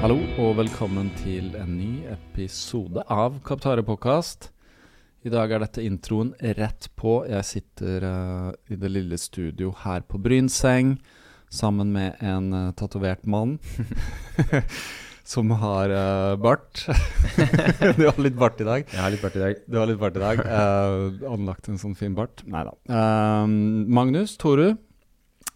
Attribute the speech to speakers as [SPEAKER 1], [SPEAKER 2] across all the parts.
[SPEAKER 1] Hallo og velkommen til en ny episode av Kaptare påkast. I dag er dette introen rett på. Jeg sitter uh, i det lille studio her på Brynseng sammen med en uh, tatovert mann som har uh, bart. du har litt bart i dag.
[SPEAKER 2] Jeg har litt bart i dag.
[SPEAKER 1] Du har litt bart i dag. Uh, anlagt en sånn fin bart. Nei da. Uh, Magnus Toru,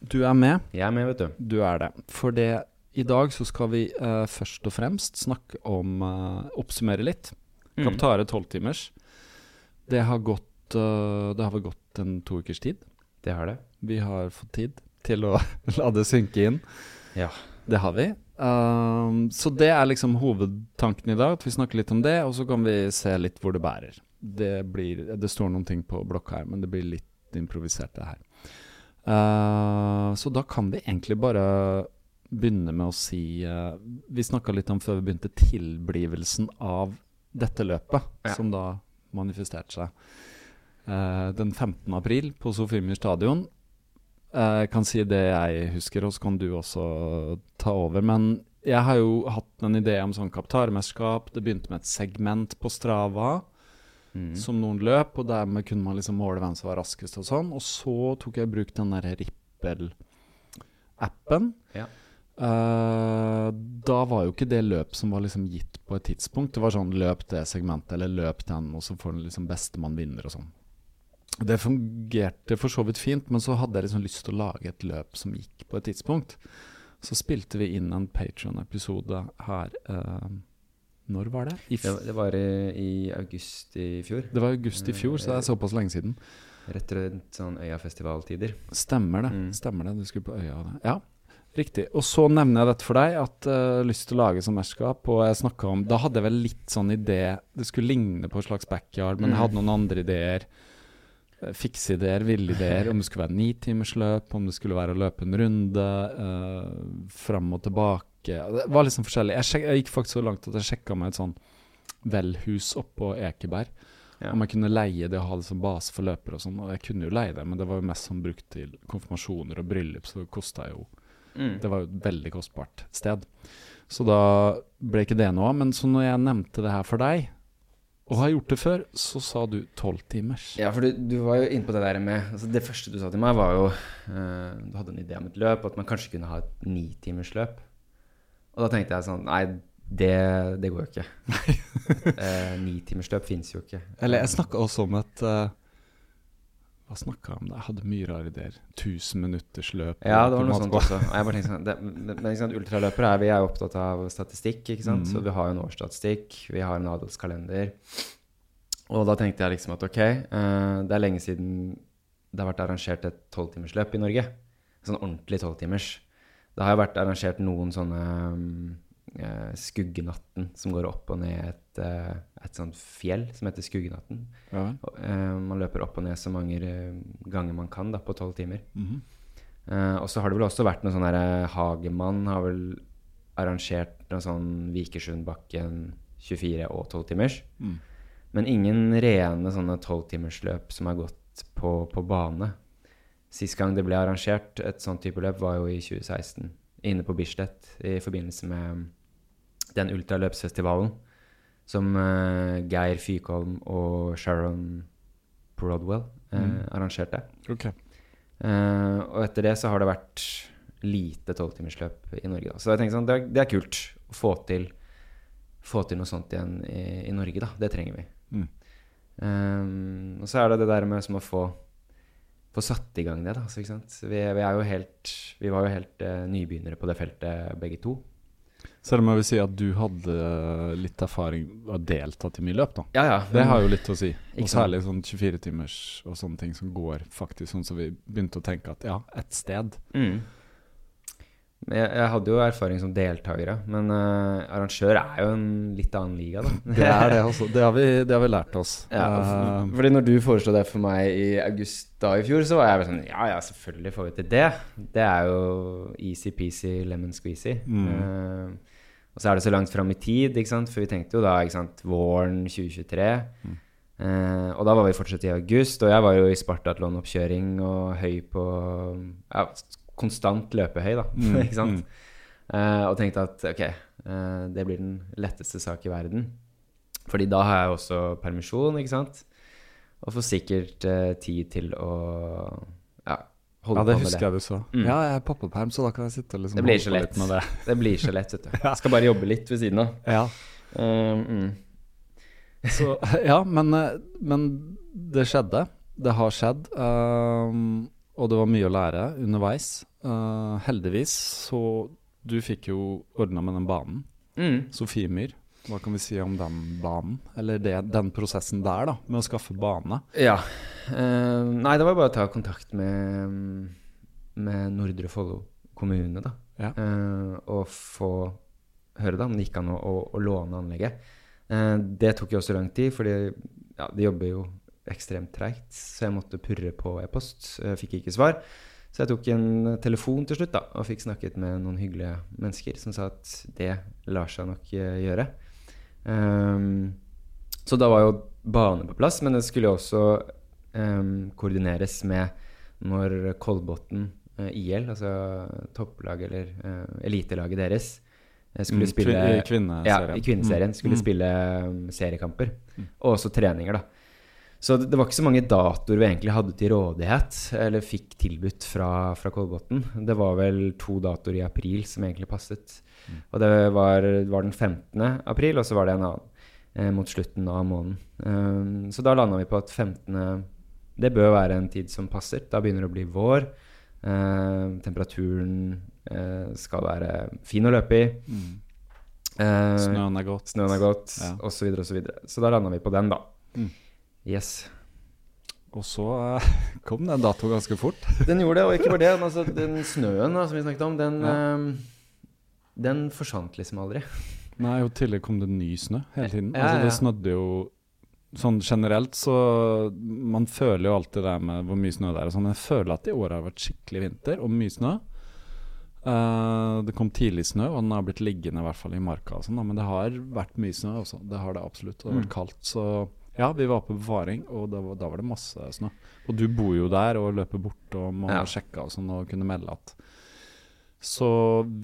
[SPEAKER 1] du er med.
[SPEAKER 2] Jeg er med, vet du.
[SPEAKER 1] Du er det. For det, i dag så skal vi uh, først og fremst snakke om uh, Oppsummere litt.
[SPEAKER 2] Mm.
[SPEAKER 1] Kaptare tolvtimers. Det har gått uh, Det har vel gått en to ukers tid.
[SPEAKER 2] Det har det.
[SPEAKER 1] Vi har fått tid til å la det synke inn.
[SPEAKER 2] Ja.
[SPEAKER 1] Det har vi. Um, så det er liksom hovedtanken i dag, at vi snakker litt om det, og så kan vi se litt hvor det bærer. Det, blir, det står noen ting på blokka her, men det blir litt improvisert, det her. Uh, så da kan vi egentlig bare begynne med å si uh, Vi snakka litt om før vi begynte tilblivelsen av dette løpet,
[SPEAKER 2] Ja.
[SPEAKER 1] som da manifesterte seg uh, den 15. april på Sofiemyr stadion. Jeg Jeg kan si det jeg husker, og så kan du også ta over. Men jeg har jo hatt en idé om sånn kaptarmesterskap. Det begynte med et segment på Strava
[SPEAKER 2] Mm.
[SPEAKER 1] som noen løp, og dermed kunne man liksom måle hvem som var raskest og sånn. Og så tok jeg i bruk den der Rippel-appen.
[SPEAKER 2] Ja.
[SPEAKER 1] Eh, da var jo ikke det løp som var liksom gitt på et tidspunkt. Det var sånn løp det segmentet, eller løp den, og så får den liksom bestemann vinner og sånn. Det fungerte for så vidt fint, men så hadde jeg liksom lyst til å lage et løp som gikk på et tidspunkt. Så spilte vi inn en Patrion-episode her uh, Når var det? I
[SPEAKER 2] Det, var i, i august i fjor.
[SPEAKER 1] det var august i fjor, så det er såpass lenge siden.
[SPEAKER 2] Rett rundt sånn Øyafestivaltider.
[SPEAKER 1] Stemmer det.
[SPEAKER 2] Mm.
[SPEAKER 1] Stemmer det, Du skulle på øya. Ja, riktig. Og så nevner jeg dette for deg, at jeg har lyst til å lage som mesterskap. Og jeg snakket om Da hadde jeg vel litt sånn idé Det skulle ligne på en slags backyard, men jeg
[SPEAKER 2] Mm.
[SPEAKER 1] hadde noen andre ideer. Eh, Fikseideer, villaideer. Om det skulle være nitimersløp, om det skulle være å løpe en runde. Uh, fram og tilbake. Det var liksom forskjellig. Jeg, sjek, jeg gikk faktisk så langt at jeg sjekka meg et sånn velhus oppå Ekeberg.
[SPEAKER 2] Ja.
[SPEAKER 1] Om jeg kunne leie det og ha det som base for løpere og sånn. Og jeg kunne jo leie det, men det var jo mest sånn brukt til konfirmasjoner og bryllup, så det kosta jo
[SPEAKER 2] Mm.
[SPEAKER 1] Det var jo et veldig kostbart sted. Så da ble ikke det noe av. Men så når jeg nevnte det her for deg, og har gjort det før, så sa du tolvtimers.
[SPEAKER 2] Ja, for du, du var jo inne på det der med altså Det første du sa til meg, var jo uh, Du hadde en idé om et løp, at man kanskje kunne ha et nitimersløp. Og da tenkte jeg sånn Nei, det, det går jo ikke. uh, Nitimersløp fins jo ikke.
[SPEAKER 1] Eller jeg snakka også om et eh, Hva snakka jeg om? Jeg hadde mye rare ideer. 1000 minutters løp.
[SPEAKER 2] Ja, det var noe sånt også. Og Jeg bare tenkte sånn, det, men sant, Ultraløpere er, vi er jo opptatt av statistikk, ikke sant?
[SPEAKER 1] Mm.
[SPEAKER 2] så vi har jo en årsstatistikk, vi har en adelskalender. Og da tenkte jeg liksom at ok, uh, det er lenge siden det har vært arrangert et tolvtimersløp i Norge. Sånn ordentlig tolvtimers. Det har jo vært arrangert noen sånne eh, Skuggenatten som går opp og ned et, uh, et sånt fjell som heter Skuggenatten.
[SPEAKER 1] Ja.
[SPEAKER 2] Og, uh, man løper opp og ned så mange ganger man kan da, på tolv timer.
[SPEAKER 1] Mhm.
[SPEAKER 2] Eh, og så har det vel også vært noe sånn derre Hagemann har vel arrangert noe sånn Vikersundbakken 24 og 12 timers.
[SPEAKER 1] Mm.
[SPEAKER 2] Men ingen rene sånne 12-timersløp som har gått på, på bane. Sist gang det ble arrangert et sånt type løp, var jo i 2016. Inne på Bislett i forbindelse med den ultraløpsfestivalen som uh, Geir Fykholm og Sharon Prodwell uh,
[SPEAKER 1] Mm.
[SPEAKER 2] arrangerte.
[SPEAKER 1] Okay.
[SPEAKER 2] Uh, og etter det så har det vært lite tolvtimersløp i Norge. Da. Så jeg tenker sånn, det, er, det er kult å få til, få til noe sånt igjen i, i Norge. da. Det trenger vi.
[SPEAKER 1] Mm.
[SPEAKER 2] Um, og så er det det der med som å få, få satt i gang det. da, så? Vi, vi, er jo helt, vi var jo helt uh, nybegynnere på det feltet begge to.
[SPEAKER 1] Selv om jeg vil si at du hadde litt erfaring og deltatt i mye løp, da.
[SPEAKER 2] Ja, ja.
[SPEAKER 1] Det har jo litt å si. Og særlig sånn 24-timers og sånne ting som går faktisk sånn som vi begynte å tenke at ja, et sted.
[SPEAKER 2] Mm. Jeg, jeg hadde jo erfaring som deltakere, men uh, arrangør er jo en litt annen liga, da.
[SPEAKER 1] Det er det, altså. Det har vi, det har vi lært oss.
[SPEAKER 2] Ja, for, fordi når du foreslo det for meg i august da i fjor, så var jeg bare sånn Ja, ja, selvfølgelig får vi til det. Det er jo easy-peasy, lemon squeezy.
[SPEAKER 1] Mm.
[SPEAKER 2] Eh, og så er det så langt fram i tid, ikke sant? for vi tenkte jo da ikke sant, våren 2023.
[SPEAKER 1] Mm.
[SPEAKER 2] Eh, og da var vi fortsatt i august, og jeg var jo i Spartatlon-oppkjøring og høy på Ja, konstant løpehøy, da.
[SPEAKER 1] Mm,
[SPEAKER 2] ikke sant? Eh, og tenkte at ok, eh, det blir den letteste sak i verden. Fordi da har jeg også permisjon, ikke sant? Og får sikkert eh, tid til å ja, holde
[SPEAKER 1] Ja, det husker
[SPEAKER 2] det.
[SPEAKER 1] jeg du sa.
[SPEAKER 2] Mm.
[SPEAKER 1] Ja, jeg er pappaperm, så da kan jeg sitte og liksom
[SPEAKER 2] Det blir
[SPEAKER 1] holde
[SPEAKER 2] lett.
[SPEAKER 1] litt med det.
[SPEAKER 2] Det blir så lett, vet du. Jeg skal bare jobbe litt ved siden av.
[SPEAKER 1] Ja.
[SPEAKER 2] Um, mm.
[SPEAKER 1] Så, ja, men, eh, men det skjedde. Det har skjedd. Um, og det var mye å lære underveis. Uh, heldigvis så Du fikk jo ordna med den banen.
[SPEAKER 2] Mm.
[SPEAKER 1] Sofiemyr. Hva kan vi si om den banen? Eller det, den prosessen der, da, med å skaffe bane?
[SPEAKER 2] Ja. Uh, nei, det var bare å ta kontakt med, med Nordre Follo kommune, da.
[SPEAKER 1] Ja.
[SPEAKER 2] Uh, og få høre da om det gikk an å, å, å låne anlegget. Uh, det tok jo også lang tid, fordi ja, de jobber jo ekstremt treigt. Så jeg måtte purre på e-post. Fikk ikke svar. Så jeg tok en telefon til slutt da, og fikk snakket med noen hyggelige mennesker som sa at det lar seg nok gjøre. Ehm, så da var jo bane på plass, men det skulle jo også um, koordineres med når Kolbotn uh, IL, altså topplaget eller uh, elitelaget deres, eh, skulle
[SPEAKER 1] Mm,
[SPEAKER 2] spille
[SPEAKER 1] I kvinneserien.
[SPEAKER 2] ja, i kvinneserien.
[SPEAKER 1] Mm.
[SPEAKER 2] Skulle
[SPEAKER 1] Mm.
[SPEAKER 2] spille um, seriekamper.
[SPEAKER 1] Mm.
[SPEAKER 2] Og også treninger, da. Så det, det var ikke så mange datoer vi egentlig hadde til rådighet, eller fikk tilbudt fra, fra Kolbotn. Det var vel to datoer i april som egentlig passet. Og det var, var den 15. april, og så var det en annen eh, mot slutten av måneden. Um, så da landa vi på at 15. Det bør være en tid som passer. Da begynner det å bli vår. Eh, temperaturen eh, skal være fin å løpe i.
[SPEAKER 1] Mm.
[SPEAKER 2] Eh,
[SPEAKER 1] Snøen er gått.
[SPEAKER 2] Snøen er gått,
[SPEAKER 1] Ja.
[SPEAKER 2] og så videre og Så, videre. så da landa vi på den, da.
[SPEAKER 1] Mm.
[SPEAKER 2] Yes.
[SPEAKER 1] Og så kom den dato ganske fort.
[SPEAKER 2] Den gjorde det, og ikke bare det. men Altså, den snøen da, som vi snakket om, den,
[SPEAKER 1] Ja.
[SPEAKER 2] Den forsvant liksom aldri.
[SPEAKER 1] Nei, og tidligere kom det ny snø hele tiden.
[SPEAKER 2] Ja,
[SPEAKER 1] altså, det snødde jo Sånn generelt så Man føler jo alltid det med hvor mye snø det er og sånn, jeg føler at i år har vært skikkelig vinter og mye snø. Uh, det kom tidlig snø, og den har blitt liggende i hvert fall i marka og sånn, men det har vært mye snø også. Det har det absolutt. Det har vært
[SPEAKER 2] Mm.
[SPEAKER 1] kaldt, så ja, vi var på befaring, og da var, da var det masse snø. Og du bor jo der og løper bort og må
[SPEAKER 2] Ja.
[SPEAKER 1] sjekke og sånn og kunne melde at Så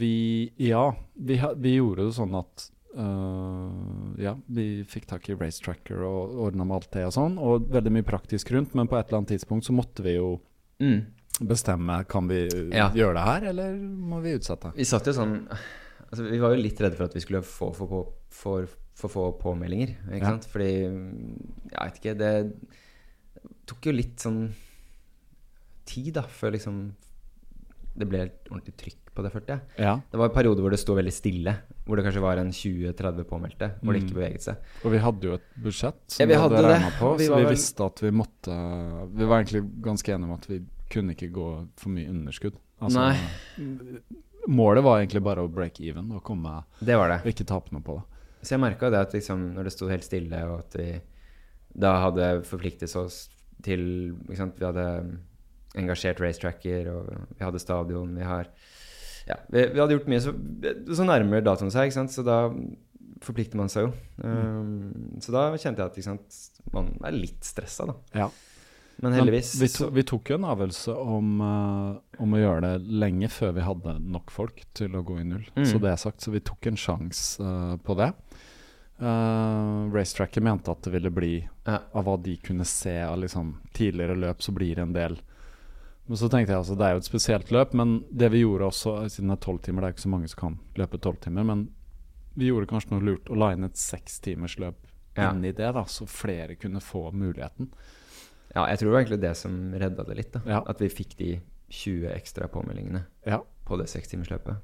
[SPEAKER 1] vi Ja, vi, vi gjorde det sånn at uh, ja, vi fikk tak i racetracker og ordna med alt det og sånn, og veldig mye praktisk rundt, men på et eller annet tidspunkt så måtte vi jo
[SPEAKER 2] Mm.
[SPEAKER 1] bestemme Kan vi
[SPEAKER 2] Ja.
[SPEAKER 1] gjøre det her, eller må vi utsette?
[SPEAKER 2] Vi satt jo sånn altså, Vi var jo litt redde for at vi skulle få for, på, for, for få påmeldinger. Ikke
[SPEAKER 1] Ja.
[SPEAKER 2] sant? Fordi Jeg vet ikke Det tok jo litt sånn tid, da, før liksom det ble ordentlig trykk på det, følte jeg.
[SPEAKER 1] Ja,
[SPEAKER 2] Det var perioder hvor det sto veldig stille. Hvor det kanskje var en 20-30 påmeldte. Hvor det
[SPEAKER 1] Mm.
[SPEAKER 2] ikke beveget seg.
[SPEAKER 1] og vi hadde jo et budsjett som
[SPEAKER 2] ja,
[SPEAKER 1] vi hadde
[SPEAKER 2] hadde
[SPEAKER 1] regna på,
[SPEAKER 2] Vi
[SPEAKER 1] så vi
[SPEAKER 2] vel-
[SPEAKER 1] visste at vi måtte Vi var egentlig ganske enige om at vi kunne ikke gå for mye underskudd. Altså,
[SPEAKER 2] Nei.
[SPEAKER 1] Målet var egentlig bare å break even og komme
[SPEAKER 2] Det var det.
[SPEAKER 1] ikke tape noe på det.
[SPEAKER 2] Så jeg merka det at liksom, når det sto helt stille, og at vi da hadde forpliktet oss til? Vi hadde engasjert racetracker, og vi hadde stadion, vi har Ja, vi, vi hadde gjort mye. Så, så nærmer datoen seg, så da forplikter man seg jo. Um, så da kjente jeg at sant? man er litt stressa, da.
[SPEAKER 1] Ja.
[SPEAKER 2] Men
[SPEAKER 1] Men
[SPEAKER 2] heldigvis
[SPEAKER 1] vi, to, vi tok jo en avgjørelse om, uh, om å gjøre det lenge før vi hadde nok folk til å gå i null.
[SPEAKER 2] Mm.
[SPEAKER 1] Så det er sagt, så vi tok en sjanse uh, på det. Uh, racetracker mente at det ville bli
[SPEAKER 2] Ja.
[SPEAKER 1] Av hva de kunne se av liksom, tidligere løp, så blir det en del. Men så tenkte jeg altså, det er jo et spesielt løp, men det vi gjorde også, siden det er tolv timer, det er ikke så mange som kan løpe tolv timer, men vi gjorde kanskje noe lurt å line et sekstimersløp
[SPEAKER 2] Ja.
[SPEAKER 1] inn i det, da, så flere kunne få muligheten.
[SPEAKER 2] Ja, jeg tror det var egentlig det som redda det litt. da
[SPEAKER 1] Ja.
[SPEAKER 2] At vi fikk de 20 ekstra påmeldingene
[SPEAKER 1] Ja,
[SPEAKER 2] på det sekstimersløpet.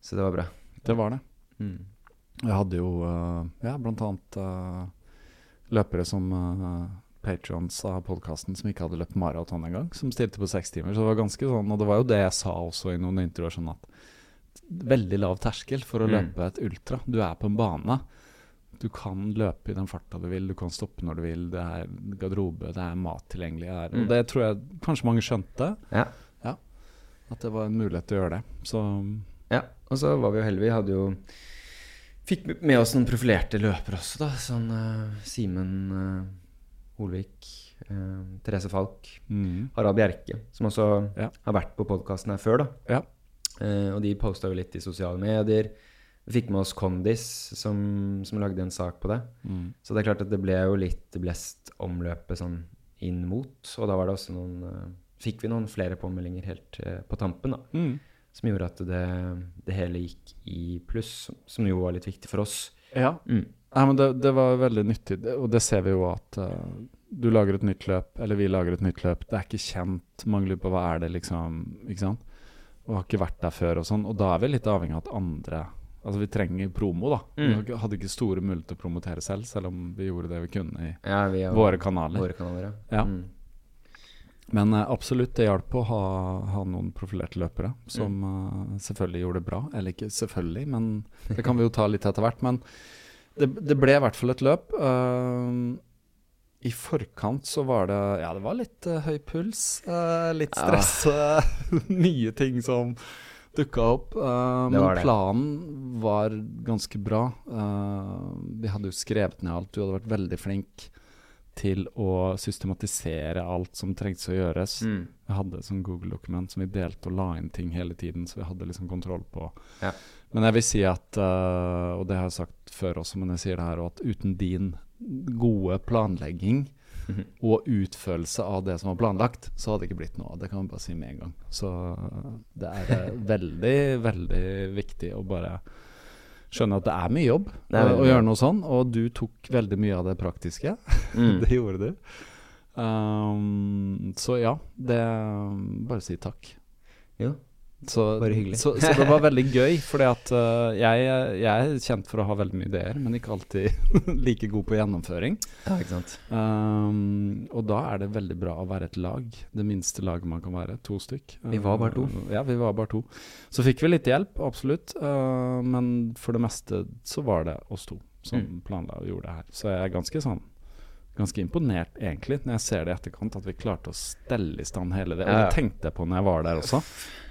[SPEAKER 2] Så det var bra.
[SPEAKER 1] det var det.
[SPEAKER 2] Mm.
[SPEAKER 1] Jeg hadde jo uh, ja, blant annet eh, løpere som uh, patrons av podkasten som ikke hadde løpt maraton engang, som stilte på seks timer. Så det var ganske sånn, og det var jo det jeg sa også i noen intervjuer, sånn at veldig lav terskel for å
[SPEAKER 2] Mm.
[SPEAKER 1] løpe et ultra. Du er på en bane. Du kan løpe i den farta du vil, du kan stoppe når du vil. Det er garderobe, det er mat tilgjengelig Er,
[SPEAKER 2] Mm.
[SPEAKER 1] Og det tror jeg kanskje mange skjønte,
[SPEAKER 2] Ja.
[SPEAKER 1] at det var en mulighet til å gjøre det. Så
[SPEAKER 2] Ja, og så var vi jo heldige. Vi hadde jo Fikk med oss noen profilerte løpere også, da. Sånn uh, Simen uh, Holvik, eh, Therese Falk,
[SPEAKER 1] mm.
[SPEAKER 2] Harald Bjerke, som også
[SPEAKER 1] Ja.
[SPEAKER 2] har vært på podkasten her før, da.
[SPEAKER 1] Ja.
[SPEAKER 2] Eh, og de posta jo litt i sosiale medier. Vi fikk med oss Kondis, som, som lagde en sak på det.
[SPEAKER 1] Mm.
[SPEAKER 2] Så det er klart at det ble jo litt blest omløpet sånn inn mot. Og da var det også noen eh, Fikk vi noen flere påmeldinger helt eh, på tampen, da.
[SPEAKER 1] Mm.
[SPEAKER 2] Som gjorde at det, det hele gikk i pluss, som jo var litt viktig for oss.
[SPEAKER 1] Ja.
[SPEAKER 2] Mm.
[SPEAKER 1] Nei, men det, det var veldig nyttig, og det ser vi jo at eh, du lager et nytt løp, eller vi lager et nytt løp. Det er ikke kjent. Mange lurer på hva er det, liksom. Ikke sant? Og har ikke vært der før og sånn. Og da er vi litt avhengig av at andre Altså, vi trenger promo, da.
[SPEAKER 2] Mm.
[SPEAKER 1] Vi hadde ikke store muligheter til å promotere selv, selv om vi gjorde det vi kunne i
[SPEAKER 2] Ja, vi
[SPEAKER 1] våre kanaler.
[SPEAKER 2] våre kanaler, ja. Mm.
[SPEAKER 1] Men eh, absolutt, det hjalp å ha, ha noen profilerte løpere som
[SPEAKER 2] Mm.
[SPEAKER 1] eh, selvfølgelig gjorde det bra. Eller ikke selvfølgelig, men det kan vi jo ta litt etter hvert. Men det, det ble i hvert fall et løp. Eh, I forkant så var det Ja, det var litt uh, høy puls. Uh, litt stress. Ja. mye ting som dukka opp.
[SPEAKER 2] Uh,
[SPEAKER 1] men
[SPEAKER 2] det.
[SPEAKER 1] planen var ganske bra. Eh, vi hadde jo skrevet ned alt. Du hadde vært veldig flink til å systematisere alt som trengtes å gjøres.
[SPEAKER 2] Mm.
[SPEAKER 1] Vi hadde et sånt Google-dokument som vi delte og la inn ting hele tiden, så vi hadde liksom kontroll på.
[SPEAKER 2] Ja.
[SPEAKER 1] Men jeg vil si at, eh, og det har jeg sagt før også, men jeg sier det her også, at uten din gode planlegging
[SPEAKER 2] Mhm.
[SPEAKER 1] og utførelse av det som var planlagt, så hadde det ikke blitt noe av. Det kan vi bare si med en gang. Så det er eh, veldig, veldig viktig å bare skjønne at det er mye jobb
[SPEAKER 2] Det er
[SPEAKER 1] å, å gjøre noe sånn, og du tok veldig mye av det praktiske.
[SPEAKER 2] Mm.
[SPEAKER 1] det gjorde du. Um, så ja, det Bare si takk.
[SPEAKER 2] Jo,
[SPEAKER 1] Så,
[SPEAKER 2] Bare hyggelig.
[SPEAKER 1] så, så det var veldig gøy, fordi at uh, jeg, jeg er kjent for å ha veldig mye ideer, men ikke alltid like god på gjennomføring.
[SPEAKER 2] ja, ikke sant.
[SPEAKER 1] Um, og da er det veldig bra å være et lag. Det minste laget man kan være. To stykk.
[SPEAKER 2] Vi var bare to.
[SPEAKER 1] Uh, ja, vi var bare to. Så fikk vi litt hjelp, absolutt. Uh, men for det meste så var det oss to som
[SPEAKER 2] Mm.
[SPEAKER 1] planla og gjorde det her. Så jeg er ganske sånn Ganske imponert, egentlig, når jeg ser det i etterkant, at vi klarte å stelle i stand hele det. Og det tenkte jeg på når jeg var der også.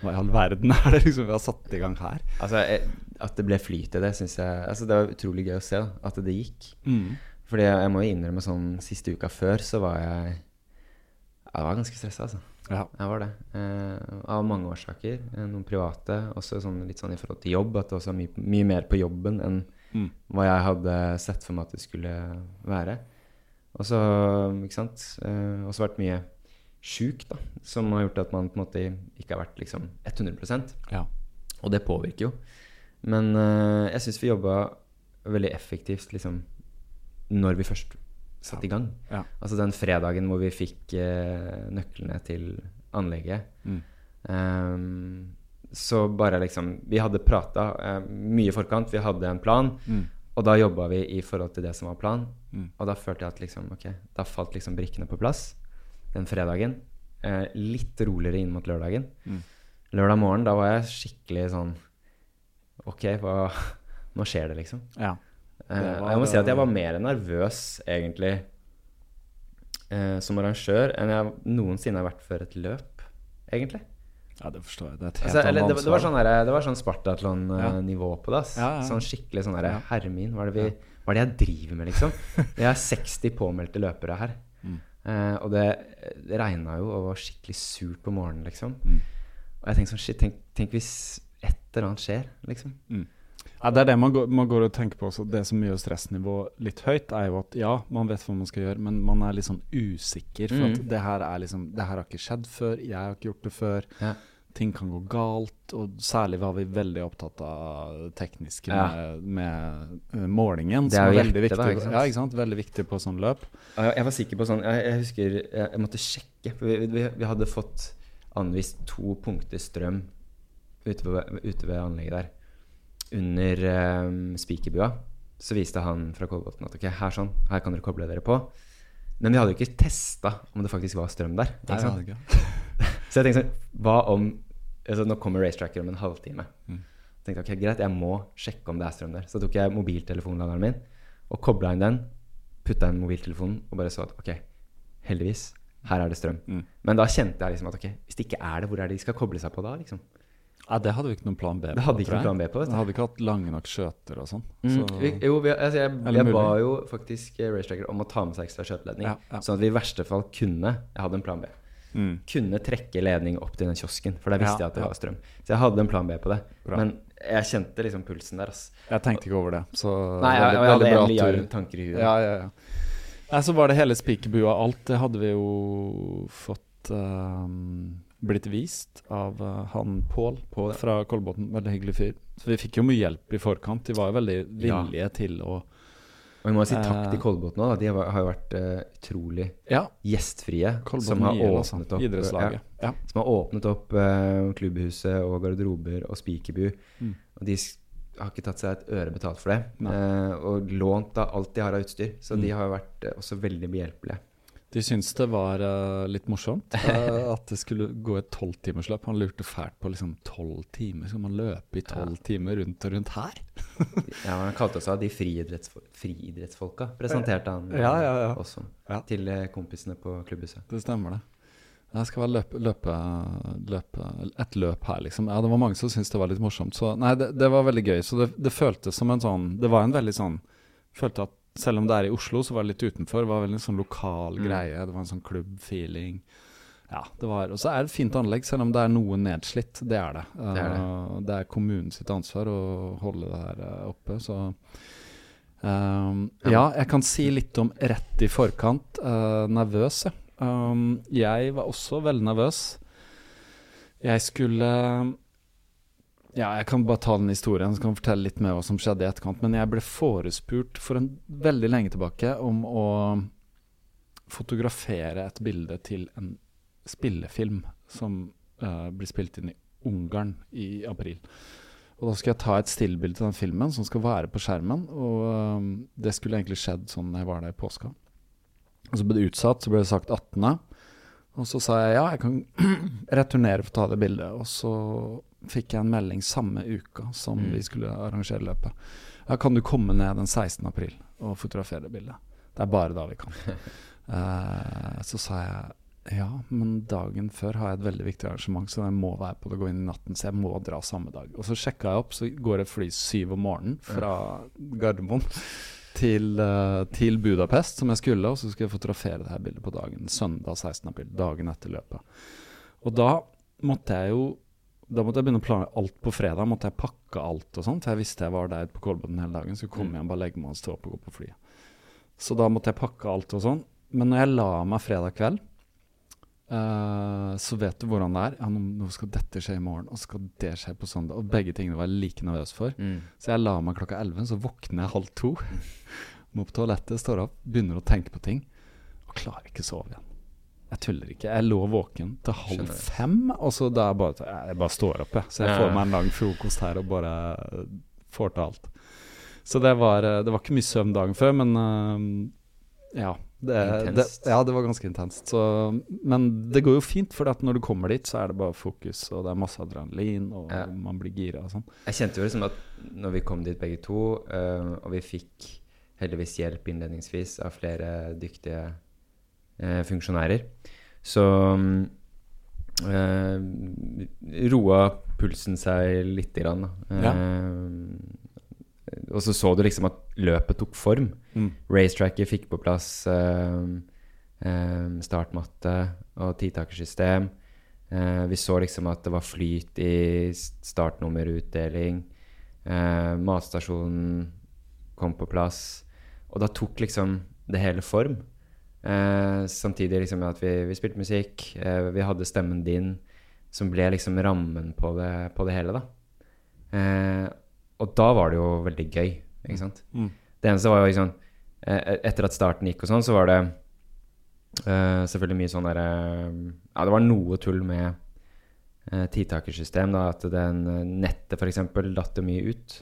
[SPEAKER 1] Hva i all verden er det liksom vi har satt i gang her?
[SPEAKER 2] Altså, jeg, at det ble flyt i det, syns jeg altså, Det var utrolig gøy å se, da, at det gikk.
[SPEAKER 1] Mm.
[SPEAKER 2] Fordi jeg, jeg må jo innrømme sånn siste uka før, så var jeg Jeg var ganske stressa, altså.
[SPEAKER 1] Ja.
[SPEAKER 2] Jeg var det. Eh, av mange årsaker. Eh, noen private. Også sånn, litt sånn i forhold til jobb. At det også var mye, mye mer på jobben enn
[SPEAKER 1] Mm.
[SPEAKER 2] hva jeg hadde sett for meg at det skulle være. Og så, sant eh, vært mye sjuk, da. Som har gjort at man på en måte ikke har vært liksom 100
[SPEAKER 1] ja.
[SPEAKER 2] Og det påvirker jo. Men eh, jeg syns vi jobba veldig effektivt liksom når vi først satte i gang.
[SPEAKER 1] Ja.
[SPEAKER 2] Altså den fredagen hvor vi fikk eh, nøklene til anlegget.
[SPEAKER 1] Mm.
[SPEAKER 2] Ehm, så bare liksom Vi hadde prata eh, mye i forkant, vi hadde en plan.
[SPEAKER 1] Mm.
[SPEAKER 2] Og da jobba vi i forhold til det som var planen.
[SPEAKER 1] Mm.
[SPEAKER 2] Og da følte jeg at liksom, ok, da falt liksom brikkene på plass den fredagen. Eh, litt roligere inn mot lørdagen.
[SPEAKER 1] Mm.
[SPEAKER 2] Lørdag morgen, da var jeg skikkelig sånn Ok, hva Nå skjer det, liksom.
[SPEAKER 1] ja.
[SPEAKER 2] Eh,
[SPEAKER 1] Det var-
[SPEAKER 2] jeg må si at jeg var mer nervøs, egentlig, eh, som arrangør enn jeg noensinne har vært før et løp, egentlig.
[SPEAKER 1] Ja, det forstår jeg. Det er et helt
[SPEAKER 2] Altså, eller, det, det var sånn, sånn Spartatlon-nivå på det. ass.
[SPEAKER 1] Ja, ja.
[SPEAKER 2] Sånn skikkelig sånn derre
[SPEAKER 1] Ja.
[SPEAKER 2] Hermin, hva er, det vi, hva er det jeg driver med, liksom? Jeg har 60 påmeldte løpere her.
[SPEAKER 1] Mm.
[SPEAKER 2] Eh, og det, det regna jo og var skikkelig surt på morgenen, liksom.
[SPEAKER 1] Mm.
[SPEAKER 2] Og jeg tenkte sånn Shit, tenk, tenk hvis et eller annet skjer, liksom.
[SPEAKER 1] Ja, det er det man går, man går og tenker på også. Det som gjør stressnivået litt høyt, er jo at ja, man vet hva man skal gjøre, men man er litt sånn usikker. For at
[SPEAKER 2] Mm.
[SPEAKER 1] det her er liksom Det her har ikke skjedd før, jeg har ikke gjort det før.
[SPEAKER 2] Ja.
[SPEAKER 1] Ting kan gå galt, og særlig var vi veldig opptatt av det tekniske
[SPEAKER 2] Ja.
[SPEAKER 1] med, med eh, målingen.
[SPEAKER 2] Det er
[SPEAKER 1] som
[SPEAKER 2] jo
[SPEAKER 1] veldig
[SPEAKER 2] hjertet,
[SPEAKER 1] viktig.
[SPEAKER 2] da, ikke?
[SPEAKER 1] Ja, ikke? Veldig viktig på sånn løp.
[SPEAKER 2] Jeg, var sikker på sånn Jeg, jeg husker jeg, jeg måtte sjekke. Vi, vi, vi hadde fått anvist to punkter strøm ute ved, ute ved anlegget der. Under um, spikerbua så viste han fra Kolbotn at ok, her sånn, her kan dere koble dere på. Men vi hadde jo ikke testa om det faktisk var strøm der. Ikke sant?
[SPEAKER 1] Nei.
[SPEAKER 2] Så jeg tenkte sånn Hva om altså Nå kommer racetracker om en halvtime.
[SPEAKER 1] Mm.
[SPEAKER 2] Så tenkte jeg ok, greit, jeg må sjekke om det er strøm der. Så tok jeg mobiltelefonladeren min og kobla inn den. Putta inn mobiltelefonen og bare så at ok, heldigvis, her er det strøm.
[SPEAKER 1] Mm.
[SPEAKER 2] Men da kjente jeg liksom at ok, hvis det ikke er det, hvor er det de skal koble seg på da? liksom?
[SPEAKER 1] Ja, det hadde vi ikke noen plan B på.
[SPEAKER 2] Det hadde vi ikke noen plan B på.
[SPEAKER 1] Vi
[SPEAKER 2] Vet du.
[SPEAKER 1] hadde ikke hatt lange nok skjøter og sånn.
[SPEAKER 2] Mm,
[SPEAKER 1] Så,
[SPEAKER 2] Mm. jo, vi, altså jeg, jeg,
[SPEAKER 1] jeg
[SPEAKER 2] ba jo faktisk eh, racetracker om å ta med seg ekstra skjøteledning.
[SPEAKER 1] Ja, ja.
[SPEAKER 2] Sånn at vi i verste fall kunne Jeg hadde en plan B.
[SPEAKER 1] Mm.
[SPEAKER 2] kunne trekke ledning opp til den kiosken, for da visste
[SPEAKER 1] Ja,
[SPEAKER 2] jeg at det
[SPEAKER 1] ja.
[SPEAKER 2] var strøm. Så jeg hadde en plan B på det.
[SPEAKER 1] Bra.
[SPEAKER 2] Men jeg kjente liksom pulsen der, ass.
[SPEAKER 1] Jeg tenkte ikke over det. Så
[SPEAKER 2] Nei, jeg,
[SPEAKER 1] jeg,
[SPEAKER 2] jeg, hadde en milliard tanker i huet.
[SPEAKER 1] Ja, ja, ja. Nei, så var det hele spikerbua alt. Det hadde vi jo fått ehm, blitt vist av uh, han Pål fra Kolbotn. Veldig hyggelig fyr. Så vi fikk jo mye hjelp i forkant. De var jo veldig
[SPEAKER 2] Ja.
[SPEAKER 1] villige til å
[SPEAKER 2] Og vi må si takk
[SPEAKER 1] Eh.
[SPEAKER 2] til Kolbotn òg. De har, jo vært eh, utrolig
[SPEAKER 1] Ja,
[SPEAKER 2] gjestfrie. Som har
[SPEAKER 1] altså.
[SPEAKER 2] åpnet opp. Ja,
[SPEAKER 1] Ja.
[SPEAKER 2] som har åpnet opp uh, klubbhuset og garderober og spikerbu.
[SPEAKER 1] Mm.
[SPEAKER 2] Og de har ikke tatt seg et øre betalt for det. Eh, og lånt av alt de har av utstyr. Så
[SPEAKER 1] Mm.
[SPEAKER 2] de har jo vært uh, også veldig behjelpelige.
[SPEAKER 1] De syntes det var uh, litt morsomt uh, at det skulle gå et tolvtimersløp. Han lurte fælt på liksom tolv timer. Skal man løpe i tolv timer rundt og rundt her?
[SPEAKER 2] Ja, Han kalte seg de friidrettsfolka, friidrettsfolka, presenterte han
[SPEAKER 1] Ja, ja, ja.
[SPEAKER 2] også
[SPEAKER 1] Ja.
[SPEAKER 2] til eh, kompisene på klubbhuset.
[SPEAKER 1] Det stemmer, det. Jeg skal være løpe, løpe, løpe et løp her, liksom. Ja, det var mange som syntes det var litt morsomt. Så nei, det, det var veldig gøy. Så det, det føltes som en sånn Det var en veldig sånn Følte at selv om det er i Oslo, så var det litt utenfor. Det var vel en sånn lokal
[SPEAKER 2] Mm.
[SPEAKER 1] greie. Det var en sånn klubbfeeling. Ja, det var Og så er det et fint anlegg, selv om det er noe nedslitt. Det er det.
[SPEAKER 2] Det er det.
[SPEAKER 1] Uh, det er kommunen sitt ansvar å holde det her uh, oppe, så um, Ja, jeg kan si litt om rett i forkant. Uh, nervøs, ja. Um, jeg var også veldig nervøs. Jeg skulle Ja, jeg kan bare ta den historien, så kan jeg fortelle litt mer hva som skjedde i etterkant. Men jeg ble forespurt for en veldig lenge tilbake om å fotografere et bilde til en spillefilm som uh, blir spilt inn i Ungarn i april. Og da skulle jeg ta et stillbilde til den filmen som skal være på skjermen. Og eh, det skulle egentlig skjedd sånn jeg var der i påska. Og så ble det utsatt, så ble det sagt 18. Og så sa jeg ja, jeg kan returnere for å ta det bildet. Og så fikk jeg en melding samme uka som
[SPEAKER 2] Mm.
[SPEAKER 1] vi skulle arrangere løpet. Ja, kan du komme ned den 16. april og fotografere bildet? Det er bare da vi kan. uh, så sa jeg ja, men dagen før har jeg et veldig viktig arrangement, så jeg må være på det, gå inn i natten, så jeg må dra samme dag. Og så sjekka jeg opp, så går et fly syv om morgenen fra Gardermoen til, uh, til Budapest, som jeg skulle, og så skulle jeg fotografere det her bildet på dagen, søndag 16. april, dagen etter løpet. Og da måtte jeg jo da måtte jeg begynne å planlegge alt på fredag. måtte jeg pakke alt og sånt, for jeg visste jeg var der på Kolbotn hele dagen. Så komme
[SPEAKER 2] Mm.
[SPEAKER 1] hjem, bare legge meg og stå opp og gå på flyet. Så da måtte jeg pakke alt og sånn. Men når jeg la meg fredag kveld, uh, så vet du hvordan det er. Ja, nå, skal dette skje i morgen, og skal det skje på søndag. Og begge tingene var jeg like nervøs for.
[SPEAKER 2] Mm.
[SPEAKER 1] Så jeg la meg klokka 11, så våkner jeg halv to. Må på toalettet, står opp, begynner å tenke på ting. Og klarer ikke å sove igjen. Jeg tuller ikke. Jeg lå våken til halv
[SPEAKER 2] Skjønner.
[SPEAKER 1] fem, og så da bare Jeg bare står opp, jeg. Så jeg får meg en lang frokost her og bare får til alt. Så det var, eh, det var ikke mye søvn dagen før, men eh, ja. Det, det, ja, det var ganske intenst. Så, men det går jo fint, for når du kommer dit, så er det bare fokus, og det er masse adrenalin, og
[SPEAKER 2] Ja.
[SPEAKER 1] man blir gira og sånn.
[SPEAKER 2] Jeg kjente jo liksom at når vi kom dit begge to, eh, og vi fikk heldigvis hjelp innledningsvis av flere dyktige eh, funksjonærer, så eh, roa pulsen seg lite grann. Da. Eh, og så så du liksom at løpet tok form.
[SPEAKER 1] Mm.
[SPEAKER 2] Racetracket fikk på plass eh, eh, startmatte og titakersystem. Eh, vi så liksom at det var flyt i startnummerutdeling. Eh, matstasjonen kom på plass. Og da tok liksom det hele form. Eh, samtidig liksom med at vi, vi spilte musikk. Eh, vi hadde stemmen din, som ble liksom rammen på det, på det hele, da. Eh, og da var det jo veldig gøy, ikke sant.
[SPEAKER 1] Mm.
[SPEAKER 2] Det eneste var jo liksom eh, Etter at starten gikk og sånn, så var det eh, selvfølgelig mye sånn derre Ja, det var noe tull med tidtakersystem, da. At den eh, nettet f.eks. datt jo mye ut.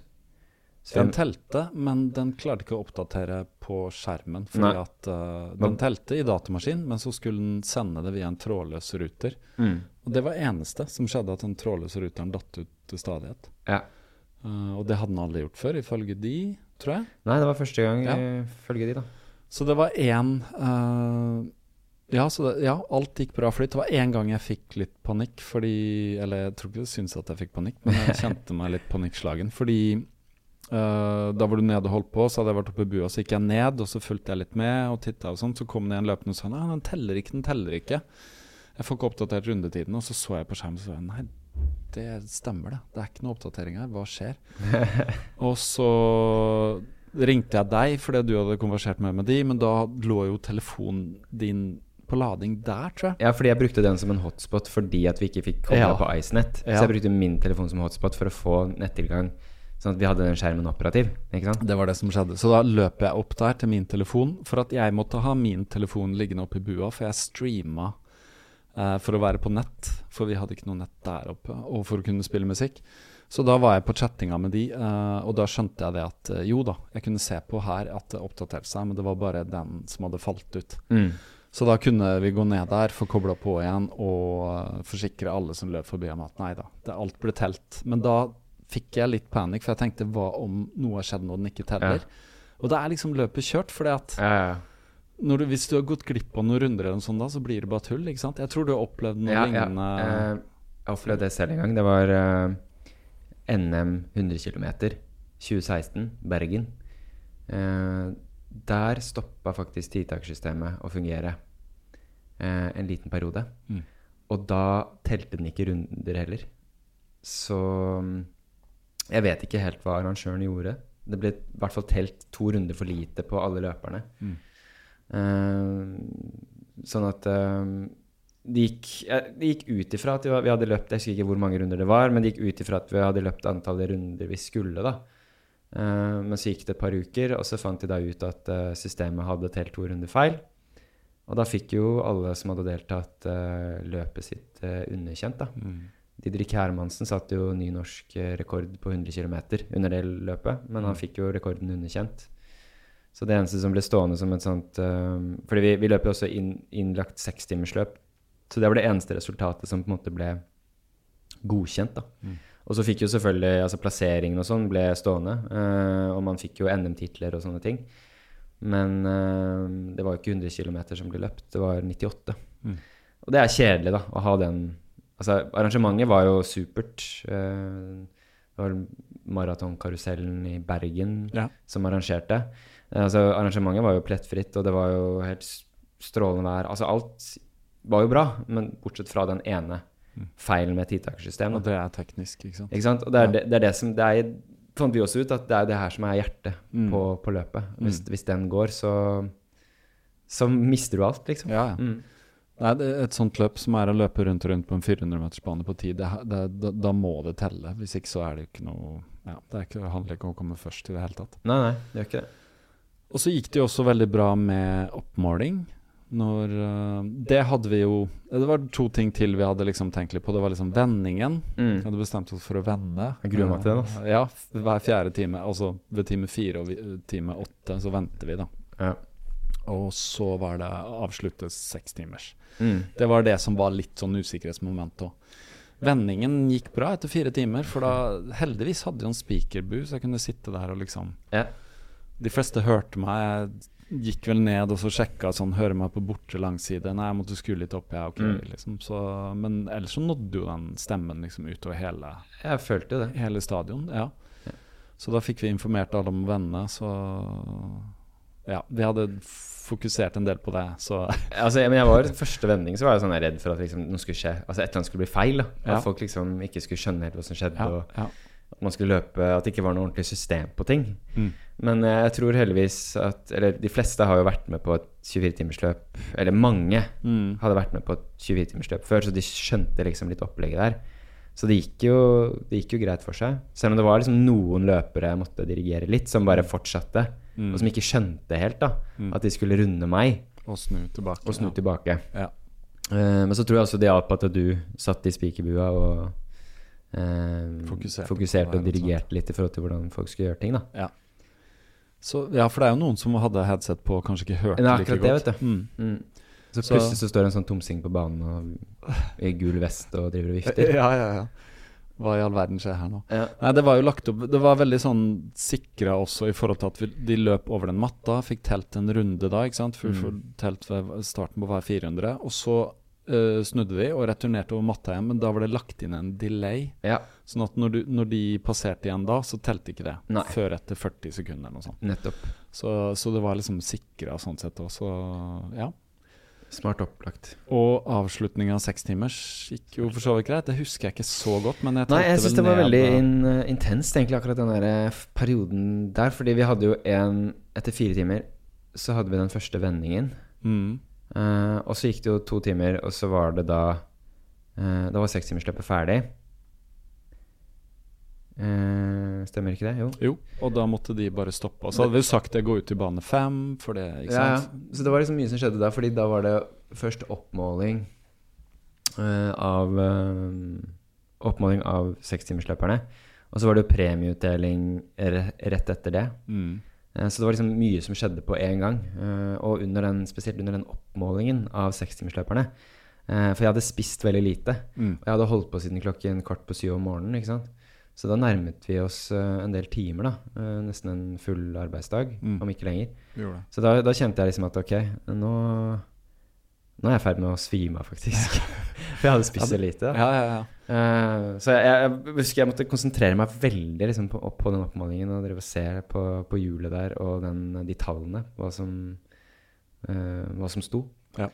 [SPEAKER 2] Så
[SPEAKER 1] Den telte, men den klarte ikke å oppdatere på skjermen. Fordi
[SPEAKER 2] Nei.
[SPEAKER 1] at uh, Den telte i datamaskin, men så skulle den sende det via en trådløs ruter.
[SPEAKER 2] mm,
[SPEAKER 1] Og det var eneste som skjedde, at den trådløse ruteren datt ut til stadighet.
[SPEAKER 2] Ja.
[SPEAKER 1] Uh, og det hadde den aldri gjort før, ifølge de, tror jeg.
[SPEAKER 2] Nei, det var første gang,
[SPEAKER 1] Ja.
[SPEAKER 2] ifølge følge de, da.
[SPEAKER 1] Så det var én uh, ja, så det, ja, alt gikk bra flyt. Det var én gang jeg fikk litt panikk, fordi Eller jeg tror ikke du syns at jeg fikk panikk, men jeg kjente meg litt panikkslagen. Fordi uh, da var du nede og holdt på, så hadde jeg vært oppe i bua, så gikk jeg ned, og så fulgte jeg litt med og titta og sånn. Så kom det en løpende og sa nei, den teller ikke, den teller ikke. Jeg får ikke oppdatert rundetiden, og så så jeg på skjermen og jeg, nei, det stemmer det. Det er ikke noe oppdatering her. Hva skjer? og så ringte jeg deg fordi du hadde konversert med meg de, men da lå jo telefonen din på lading der, tror jeg.
[SPEAKER 2] Ja, fordi jeg brukte den som en hotspot fordi at vi ikke fikk kobla
[SPEAKER 1] Ja.
[SPEAKER 2] på IceNet.
[SPEAKER 1] Ja.
[SPEAKER 2] Så jeg brukte min telefon som hotspot for å få nettilgang, sånn at vi hadde den skjermen operativ. Ikke sant?
[SPEAKER 1] Det var det som skjedde. Så da løp jeg opp der til min telefon for at jeg måtte ha min telefon liggende oppe i bua, for jeg streama eh, for å være på nett. For vi hadde ikke noe nett der oppe, og for å kunne spille musikk. Så da var jeg på chattinga med de, eh, og da skjønte jeg det at eh, jo da, jeg kunne se på her at det oppdaterte seg, men det var bare den som hadde falt ut.
[SPEAKER 2] Mm.
[SPEAKER 1] Så da kunne vi gå ned der, få kobla på igjen og eh, forsikre alle som løp forbi om at nei da, det, alt ble telt. Men da fikk jeg litt panikk, for jeg tenkte hva om noe har skjedd når den ikke teller? Og da er liksom løpet kjørt, at
[SPEAKER 2] Ja, ja, ja.
[SPEAKER 1] du, hvis du har gått glipp av noen runder, eller sånt da, så blir det bare tull. ikke sant? Jeg tror du har opplevd noe
[SPEAKER 2] Ja, ja.
[SPEAKER 1] lignende.
[SPEAKER 2] Eh, jeg har opplevd det selv en gang. Det var uh, NM 100 km 2016, Bergen. Uh, der stoppa faktisk tidtakssystemet å fungere uh, en liten periode.
[SPEAKER 1] Mm.
[SPEAKER 2] Og da telte den ikke runder heller. Så mm, jeg vet ikke helt hva arrangøren gjorde. Det ble i hvert fall telt to runder for lite på alle løperne.
[SPEAKER 1] Mm.
[SPEAKER 2] Uh, sånn at uh, det gikk, de gikk ut ifra at vi hadde løpt Jeg husker ikke hvor mange runder det var, men det gikk ut ifra at vi hadde løpt antallet runder vi skulle. da. Uh, men så gikk det et par uker, og så fant de da ut at eh, systemet hadde telt to runder feil. Og da fikk jo alle som hadde deltatt, eh, løpet sitt eh, underkjent. da.
[SPEAKER 1] Mm.
[SPEAKER 2] Didrik Hermansen satte jo ny norsk eh, rekord på 100 km under det løpet, men han
[SPEAKER 1] Mm.
[SPEAKER 2] fikk jo rekorden underkjent. Så det eneste som ble stående som et sånt eh, Fordi vi, vi løp jo også inn, innlagt sekstimersløp, så det var det eneste resultatet som på en måte ble godkjent. da.
[SPEAKER 1] Mm.
[SPEAKER 2] Og så fikk jo selvfølgelig altså plasseringen og sånn ble stående, Uh, og man fikk jo NM-titler og sånne ting. Men uh, det var jo ikke 100 km som ble løpt, det var 98.
[SPEAKER 1] Mm.
[SPEAKER 2] Og det er kjedelig, da, å ha den Altså, arrangementet var jo supert. Eh, det var maratonkarusellen i Bergen
[SPEAKER 1] Ja.
[SPEAKER 2] som arrangerte. Eh, altså, arrangementet var jo plettfritt, og det var jo helt strålende vær. Altså, alt var jo bra, men bortsett fra den ene
[SPEAKER 1] Mm.
[SPEAKER 2] feilen med tidtakersystemet.
[SPEAKER 1] Og det er teknisk, ikke sant?
[SPEAKER 2] Ikke sant? Og det er,
[SPEAKER 1] Ja.
[SPEAKER 2] det, det er det som det er, fant vi også ut, at det er det her som er hjertet
[SPEAKER 1] Mm.
[SPEAKER 2] på, på løpet. Hvis,
[SPEAKER 1] Mm.
[SPEAKER 2] hvis den går, så, så mister du alt, liksom.
[SPEAKER 1] Ja, ja.
[SPEAKER 2] Mm.
[SPEAKER 1] Nei, det et sånt løp som er å løpe rundt og rundt på en 400-metersbane på tid, det, det, da, da må det telle. Hvis ikke så er det ikke noe ja, Det ikke, handler ikke om å komme først i det hele tatt.
[SPEAKER 2] Nei, nei, det gjør ikke det.
[SPEAKER 1] Og så gikk det jo også veldig bra med oppmåling. Når øh, Det hadde vi jo Det var to ting til vi hadde liksom tenkt litt på. Det var liksom vendingen. Vi
[SPEAKER 2] Mm.
[SPEAKER 1] hadde bestemt oss for å vende.
[SPEAKER 2] Jeg gruer meg til den,
[SPEAKER 1] Altså. Ja, hver fjerde time. Altså ved time fire og time åtte så venter vi, da.
[SPEAKER 2] Ja.
[SPEAKER 1] Og så var det avsluttes seks timers.
[SPEAKER 2] Mm.
[SPEAKER 1] Det var det som var litt sånn usikkerhetsmoment òg. Vendingen gikk bra etter fire timer, for da heldigvis hadde jeg en speakerbu, så jeg kunne sitte der og liksom
[SPEAKER 2] Ja.
[SPEAKER 1] De fleste hørte meg. Jeg gikk vel ned og så sjekka sånn, hører meg på borte langside. Nei, jeg måtte skru litt opp, ja, ok,
[SPEAKER 2] Mm.
[SPEAKER 1] liksom. Så, men ellers så nådde jo den stemmen liksom utover hele,
[SPEAKER 2] Jeg følte det.
[SPEAKER 1] hele stadion. Ja.
[SPEAKER 2] Ja.
[SPEAKER 1] Så da fikk vi informert alle om vennene, så Ja, vi hadde fokusert en del på det, så
[SPEAKER 2] Altså, men jeg var Første vending så var jeg sånn redd for at liksom, noe skulle skje. Altså et eller annet skulle bli feil. da At
[SPEAKER 1] Ja.
[SPEAKER 2] folk liksom ikke skulle skjønne helt hva som skjedde.
[SPEAKER 1] ja,
[SPEAKER 2] Og
[SPEAKER 1] ja.
[SPEAKER 2] at man skulle løpe At det ikke var noe ordentlig system på ting.
[SPEAKER 1] Mm.
[SPEAKER 2] Men eh, jeg tror heldigvis at Eller de fleste har jo vært med på et 24-timersløp. Eller mange
[SPEAKER 1] Mm.
[SPEAKER 2] hadde vært med på et 24-timersløp før, så de skjønte liksom litt opplegget der. Så det gikk, jo, det gikk jo greit for seg. Selv om det var liksom noen løpere jeg måtte dirigere litt, som bare fortsatte.
[SPEAKER 1] Mm.
[SPEAKER 2] Og som ikke skjønte helt da
[SPEAKER 1] Mm.
[SPEAKER 2] at de skulle runde meg
[SPEAKER 1] Og snu tilbake.
[SPEAKER 2] og snu
[SPEAKER 1] ja.
[SPEAKER 2] tilbake.
[SPEAKER 1] Ja.
[SPEAKER 2] Uh, men så tror jeg også det hjalp at du satt i spikerbua og uh,
[SPEAKER 1] Fokuserte
[SPEAKER 2] fokuserte og dirigerte litt i forhold til hvordan folk skulle gjøre ting. da
[SPEAKER 1] Så, ja, for det er jo noen som hadde headset på og kanskje ikke hørte
[SPEAKER 2] Nei,
[SPEAKER 1] like
[SPEAKER 2] det,
[SPEAKER 1] godt.
[SPEAKER 2] vet
[SPEAKER 1] Mm.
[SPEAKER 2] Mm. Så
[SPEAKER 1] Så-
[SPEAKER 2] plutselig så står det en sånn tomsing på banen og, i gul vest og driver og vifter.
[SPEAKER 1] Ja, ja, ja. Hva i all verden skjer her nå?
[SPEAKER 2] Ja.
[SPEAKER 1] Nei, det var jo lagt opp Det var veldig sånn sikra også i forhold til at vi, de løp over den matta. Fikk telt en runde da, ikke sant. For,
[SPEAKER 2] Mm.
[SPEAKER 1] for telt ved starten på hver 400. Og så uh, snudde vi og returnerte over matta igjen, men da var det lagt inn en delay.
[SPEAKER 2] ja,
[SPEAKER 1] Sånn at når, du, når de passerte igjen da, så telte ikke det.
[SPEAKER 2] Nei.
[SPEAKER 1] Før etter 40 sekunder eller noe sånt.
[SPEAKER 2] nettopp.
[SPEAKER 1] Så, så det var liksom sikra sånn sett også. Ja.
[SPEAKER 2] Smart opplagt.
[SPEAKER 1] Og avslutninga av sekstimers gikk jo for så vidt greit. Det husker jeg ikke så godt, men jeg
[SPEAKER 2] Nei, jeg syns det var veldig
[SPEAKER 1] eh,
[SPEAKER 2] in, intenst, egentlig, akkurat den der eh, perioden der. Fordi vi hadde jo en Etter fire timer så hadde vi den første vendingen.
[SPEAKER 1] mm,
[SPEAKER 2] Uh, og så gikk det jo to timer, og så var det da uh, Da var sekstimersløpet ferdig. Eh, stemmer ikke det? Jo.
[SPEAKER 1] Jo, og da måtte de bare stoppe. Og så hadde vi sagt det, gå ut i bane fem, for det, ikke
[SPEAKER 2] Ja, ja. Så det var liksom mye som skjedde da, fordi da var det først oppmåling eh, av eh, Oppmåling av sekstimersløperne. Og så var det jo premieutdeling rett etter det.
[SPEAKER 1] Mm.
[SPEAKER 2] Eh, Så det var liksom mye som skjedde på én gang. Eh, Og under den, spesielt under den oppmålingen av sekstimersløperne. Eh, For jeg hadde spist veldig lite.
[SPEAKER 1] Mm.
[SPEAKER 2] Og jeg hadde holdt på siden klokken kvart på syv om morgenen. ikke sant? Så da nærmet vi oss uh, en del timer, da. Uh, Nesten en full arbeidsdag,
[SPEAKER 1] Mm.
[SPEAKER 2] om ikke lenger. Så da, da kjente jeg liksom at ok, nå, nå er jeg i ferd med å svime av, faktisk. For jeg hadde spist så lite.
[SPEAKER 1] Ja, ja, ja.
[SPEAKER 2] Uh, så jeg, jeg, husker jeg måtte konsentrere meg veldig liksom, på, på den oppmålingen og drive og se på, på hjulet der og den, de tallene, hva som, hva som sto.
[SPEAKER 1] Ja.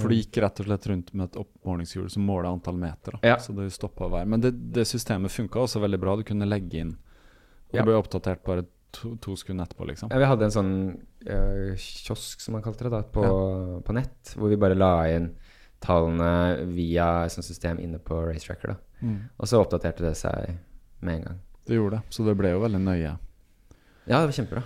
[SPEAKER 1] For du gikk rett og slett rundt med et oppmålingshjul som måler antall meter.
[SPEAKER 2] Ja.
[SPEAKER 1] Så det stoppa hver. Men det, det systemet funka også veldig bra. Du kunne legge inn Og
[SPEAKER 2] Ja.
[SPEAKER 1] det ble oppdatert bare to, to sekunder etterpå, liksom.
[SPEAKER 2] Ja, vi hadde en sånn uh, kiosk, som man kalte det, da, på, på nett, hvor vi bare la inn tallene via et sånt system inne på Racetracker. da.
[SPEAKER 1] Mm.
[SPEAKER 2] Og så oppdaterte det seg med en gang.
[SPEAKER 1] Det gjorde det. Så det ble jo veldig nøye.
[SPEAKER 2] Ja, det var kjempebra.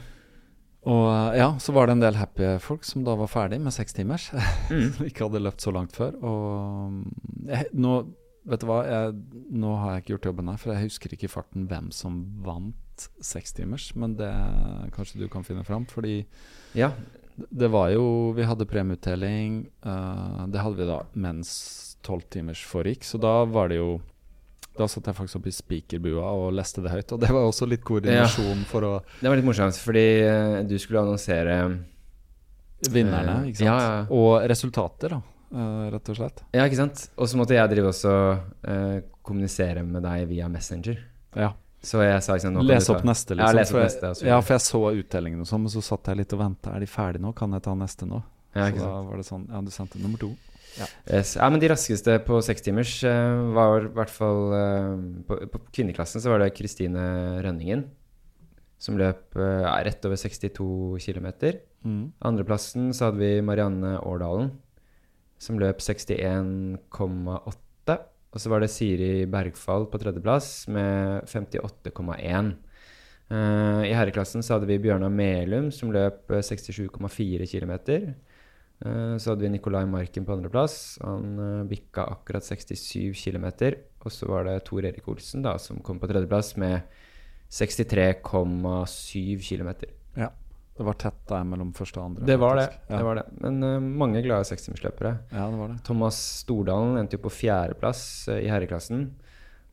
[SPEAKER 1] Og eh, ja, så var det en del happy folk som da var ferdig med sekstimers.
[SPEAKER 2] Mm.
[SPEAKER 1] Som ikke hadde løpt så langt før. Og mm, jeg, nå Vet du hva, jeg, nå har jeg ikke gjort jobben her, for jeg husker ikke i farten hvem som vant sekstimers. Men det kanskje du kan finne fram, fordi
[SPEAKER 2] Ja,
[SPEAKER 1] det var jo Vi hadde premieutdeling. Uh, det hadde vi da mens tolvtimers foregikk, så da var det jo Da satt jeg faktisk oppe i spikerbua og leste det høyt, og det var også litt koordinasjon for å
[SPEAKER 2] det var litt morsomt, fordi eh, du skulle annonsere
[SPEAKER 1] Vinnerne,
[SPEAKER 2] Eh,
[SPEAKER 1] ikke sant.
[SPEAKER 2] ja, ja.
[SPEAKER 1] Og resultater, da, eh, rett og slett.
[SPEAKER 2] Ja, ikke sant? Og så måtte jeg drive også uh, kommunisere med deg via Messenger.
[SPEAKER 1] Ja.
[SPEAKER 2] Så jeg sa liksom Les
[SPEAKER 1] opp neste, liksom.
[SPEAKER 2] Ja,
[SPEAKER 1] les
[SPEAKER 2] opp neste, altså.
[SPEAKER 1] ja, for jeg så utdelingen og sånn, men så satt jeg litt og venta. Er de ferdige nå? Kan jeg ta neste nå?
[SPEAKER 2] Ja,
[SPEAKER 1] så da var det sånn Ja, du sendte nummer to.
[SPEAKER 2] Yes. Ja, men de raskeste på sekstimers uh, var i hvert fall eh, på, på kvinneklassen så var det Kristine Rønningen. Som løp eh, ja, rett over 62 km.
[SPEAKER 1] Mm.
[SPEAKER 2] Andreplassen så hadde vi Marianne Årdalen. Som løp 61,8. Og så var det Siri Bergfall på tredjeplass med 58,1. Uh, I herreklassen så hadde vi Bjørnar Melum som løp eh, 67,4 km. Eh, så hadde vi Nicolai Marken på andreplass. Han uh, bikka akkurat 67 km. Og så var det Tor Erik Olsen da, som kom på tredjeplass med 63,7 km.
[SPEAKER 1] Ja. Det var tett der mellom første og andre.
[SPEAKER 2] Det var det.
[SPEAKER 1] Ja.
[SPEAKER 2] det, var det. Men uh, mange glade sekstimersløpere.
[SPEAKER 1] ja, det var det.
[SPEAKER 2] Thomas Stordalen endte jo på fjerdeplass uh, i herreklassen.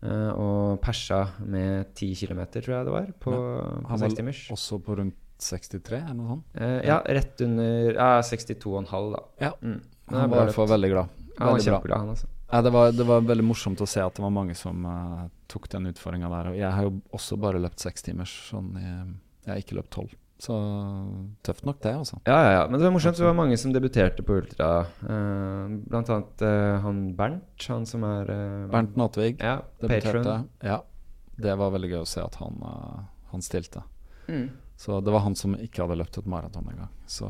[SPEAKER 2] Uh, og persa med 10 km, tror jeg det var, på, på
[SPEAKER 1] Han var
[SPEAKER 2] sekstimers.
[SPEAKER 1] også på rundt 63, eller noe sånt.
[SPEAKER 2] Eh, ja, rett under ja, 62,5, da.
[SPEAKER 1] Ja.
[SPEAKER 2] Mm.
[SPEAKER 1] Han var i hvert fall veldig glad.
[SPEAKER 2] Ja, han var
[SPEAKER 1] bra.
[SPEAKER 2] han altså.
[SPEAKER 1] Ja, det, var, det var veldig morsomt å se at det var mange som uh, tok den utfordringa der. Og jeg har jo også bare løpt sekstimers. Sånn i- jeg har ikke løpt tolv. Så tøft nok, det, altså.
[SPEAKER 2] Ja, ja, ja. Men det var morsomt. Det var mange som debuterte på ultra. Uh, blant annet uh, han Bernt, han som er
[SPEAKER 1] Bernt Natvig
[SPEAKER 2] Ja,
[SPEAKER 1] debuterte.
[SPEAKER 2] patron.
[SPEAKER 1] Ja. Det var veldig gøy å se at han, han stilte.
[SPEAKER 2] Mm.
[SPEAKER 1] Så det var han som ikke hadde løpt et maraton engang. Så,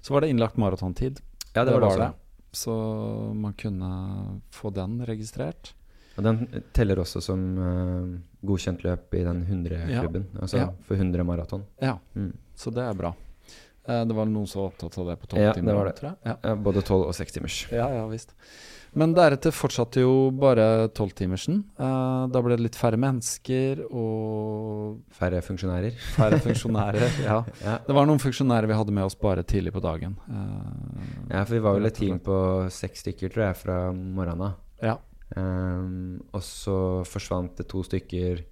[SPEAKER 1] så var det innlagt maratontid.
[SPEAKER 2] Ja, det, var det også.
[SPEAKER 1] Så man kunne få den registrert.
[SPEAKER 2] Og den teller også som uh, godkjent løp i den 100-klubben. Altså
[SPEAKER 1] Ja.
[SPEAKER 2] for 100 maraton.
[SPEAKER 1] Ja,
[SPEAKER 2] Mm.
[SPEAKER 1] så det er bra. Uh, det var noen som var opptatt av det på 12
[SPEAKER 2] Ja,
[SPEAKER 1] timer.
[SPEAKER 2] det var det.
[SPEAKER 1] tror jeg. Ja.
[SPEAKER 2] Ja, både 12 og 6 timers.
[SPEAKER 1] Ja, ja visst. Men deretter fortsatte jo bare tolvtimersen. Uh, da ble det litt færre mennesker og
[SPEAKER 2] Færre funksjonærer.
[SPEAKER 1] færre funksjonærer. ja.
[SPEAKER 2] Ja.
[SPEAKER 1] Det var noen funksjonærer vi hadde med oss bare tidlig på dagen. Uh,
[SPEAKER 2] ja, for vi var vel et team på seks stykker, tror jeg, fra morgenen av.
[SPEAKER 1] Ja.
[SPEAKER 2] Um, og så forsvant det to stykker.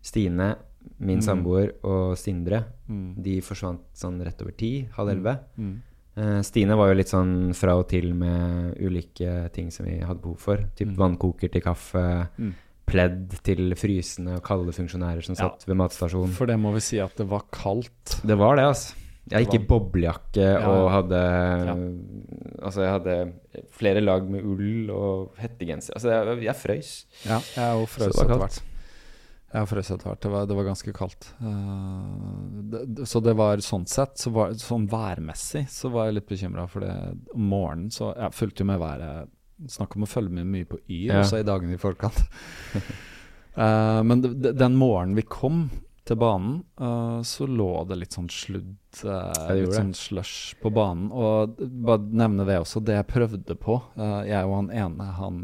[SPEAKER 2] Stine, min
[SPEAKER 1] Mm.
[SPEAKER 2] samboer, og Sindre.
[SPEAKER 1] Mm.
[SPEAKER 2] De forsvant sånn rett over ti, halv elleve.
[SPEAKER 1] Mm.
[SPEAKER 2] Eh, Stine var jo litt sånn fra og til med ulike ting som vi hadde behov for. Typ
[SPEAKER 1] Mm.
[SPEAKER 2] vannkoker til kaffe,
[SPEAKER 1] Mm.
[SPEAKER 2] pledd til frysende og kalde funksjonærer som
[SPEAKER 1] Ja.
[SPEAKER 2] satt ved matstasjonen.
[SPEAKER 1] For det må vi si at det var kaldt.
[SPEAKER 2] Det var det, altså. Jeg gikk i boblejakke
[SPEAKER 1] Ja,
[SPEAKER 2] og hadde
[SPEAKER 1] Ja.
[SPEAKER 2] Altså, jeg hadde flere lag med ull og hettegenser. Altså, jeg, jeg frøys.
[SPEAKER 1] Ja, jeg òg
[SPEAKER 2] var
[SPEAKER 1] etter hvert. Jeg frøs etter hvert. Det var, det var ganske kaldt. Uh, det, det, så det var sånn sett, så var, sånn værmessig, så var jeg litt bekymra for det om morgenen. Så jeg fulgte jo med været. Snakk om å følge med mye på Yr
[SPEAKER 2] Ja.
[SPEAKER 1] også i dagene i forkant. uh, men den morgenen vi kom til banen, uh, så lå det litt sånn sludd, litt sånn slush på banen. Og bare nevne det også, det jeg prøvde på Jeg og han ene, han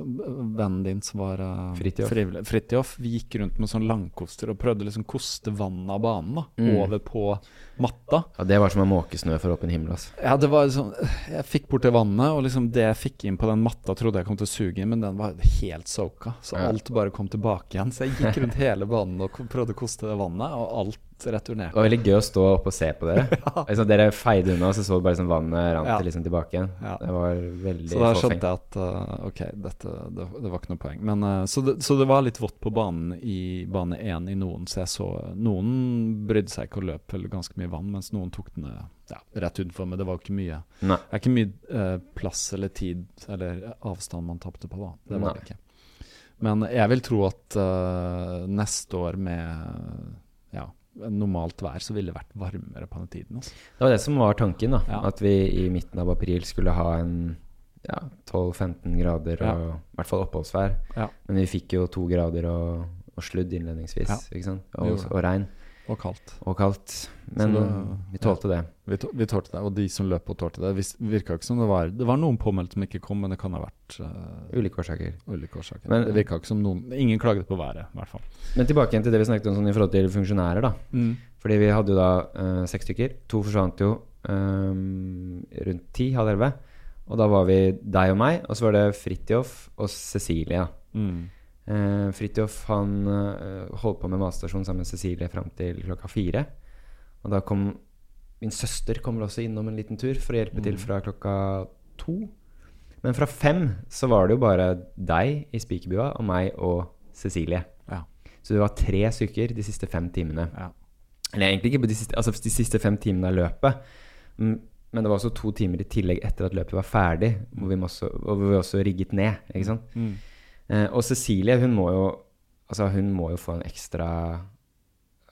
[SPEAKER 1] vennen din som var uh,
[SPEAKER 2] Fridtjof.
[SPEAKER 1] Fridtjof, vi gikk rundt med sånn langkoster og prøvde liksom koste vannet av banen da,
[SPEAKER 2] Mm.
[SPEAKER 1] over på matta.
[SPEAKER 2] Ja, det var som å måke snø for åpen himmel. Altså.
[SPEAKER 1] Ja, det var liksom Jeg fikk bort det vannet, og liksom det jeg fikk inn på den matta, trodde jeg kom til å suge inn, men den var helt soaka. Så alt bare kom tilbake igjen. Så jeg gikk rundt hele banen og prøvde å koste det vannet, og alt
[SPEAKER 2] Det var veldig gøy å stå oppe og se på dere. liksom, dere feide unna, og så så du bare liksom vannet rant
[SPEAKER 1] Ja.
[SPEAKER 2] liksom tilbake igjen.
[SPEAKER 1] Ja.
[SPEAKER 2] Det var veldig
[SPEAKER 1] Så da skjønte jeg at uh, ok, dette, det, det var ikke noe poeng. Men, uh, så, det, så det var litt vått på banen i bane én i noen, så jeg så Noen brydde seg ikke og løp ganske mye vann, mens noen tok den uh, ja, rett utenfor. Men det var ikke mye
[SPEAKER 2] Nei.
[SPEAKER 1] Det er ikke mye eh, plass eller tid eller avstand man tapte på, da. Det var det ikke. Men jeg vil tro at uh, neste år med ja, normalt vær, så ville det vært varmere på den tiden. Altså.
[SPEAKER 2] Det var det som var tanken, da.
[SPEAKER 1] Ja.
[SPEAKER 2] At vi i midten av april skulle ha en ja, 12-15 grader og i hvert fall oppholdsvær.
[SPEAKER 1] Ja.
[SPEAKER 2] Men vi fikk jo to grader og, og sludd innledningsvis? Og, og regn
[SPEAKER 1] Og kaldt.
[SPEAKER 2] og kaldt. Men
[SPEAKER 1] det-
[SPEAKER 2] vi tålte det.
[SPEAKER 1] Vi, tå- vi tålte det, og de som løp på tålte det. Det virka ikke som det var Det var noen påmeldte som ikke kom, men det kan ha vært uh,
[SPEAKER 2] Ulike årsaker.
[SPEAKER 1] ulike årsaker.
[SPEAKER 2] Men-
[SPEAKER 1] det virka ikke som noen Ingen klaget på været, i hvert fall.
[SPEAKER 2] Men tilbake igjen til det vi snakket om sånn i forhold til funksjonærer, da. Fordi vi hadde jo da uh, seks stykker. To forsvant jo um, rundt ti, halv elleve. Og da var vi deg og meg, og så var det Fridtjof og Cecilia.
[SPEAKER 1] Mm.
[SPEAKER 2] Eh, Fridtjof han eh, holdt på med matstasjon sammen med Cecilie fram til klokka fire. Og da kom min søster kom vel også innom en liten tur for å hjelpe til fra klokka to. Men fra fem så var det jo bare deg i spikerbua og meg og Cecilie.
[SPEAKER 1] Ja.
[SPEAKER 2] Så det var tre stykker de siste fem timene.
[SPEAKER 1] ja.
[SPEAKER 2] Eller egentlig ikke på de siste, altså de siste fem timene av løpet. Mm, Men det var også to timer i tillegg etter at løpet var ferdig, hvor vi, også, hvor vi også rigget ned. ikke sant?
[SPEAKER 1] Mm.
[SPEAKER 2] Eh, og Cecilie, hun må jo Altså, hun må jo få en ekstra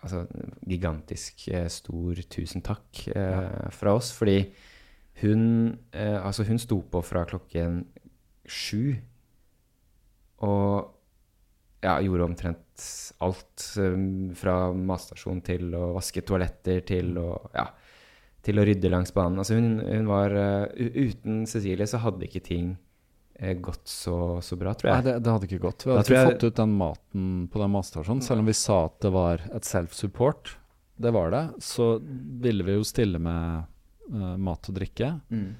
[SPEAKER 2] Altså gigantisk eh, stor tusen takk eh, fra oss, fordi hun eh, Altså, hun sto på fra klokken sju og ja, gjorde omtrent alt. um, fra matstasjon til å vaske toaletter til å ja, til å rydde langs banen. Altså hun, hun var uh, Uten Cecilie så hadde ikke ting eh, gått så, så bra, tror
[SPEAKER 1] Nei,
[SPEAKER 2] jeg.
[SPEAKER 1] det, det hadde ikke gått. Vi hadde ikke
[SPEAKER 2] jeg-
[SPEAKER 1] fått ut den maten på den matstasjonen. Selv om vi sa at det var et self-support, det var det, så ville vi jo stille med uh, mat og drikke.
[SPEAKER 2] Mm.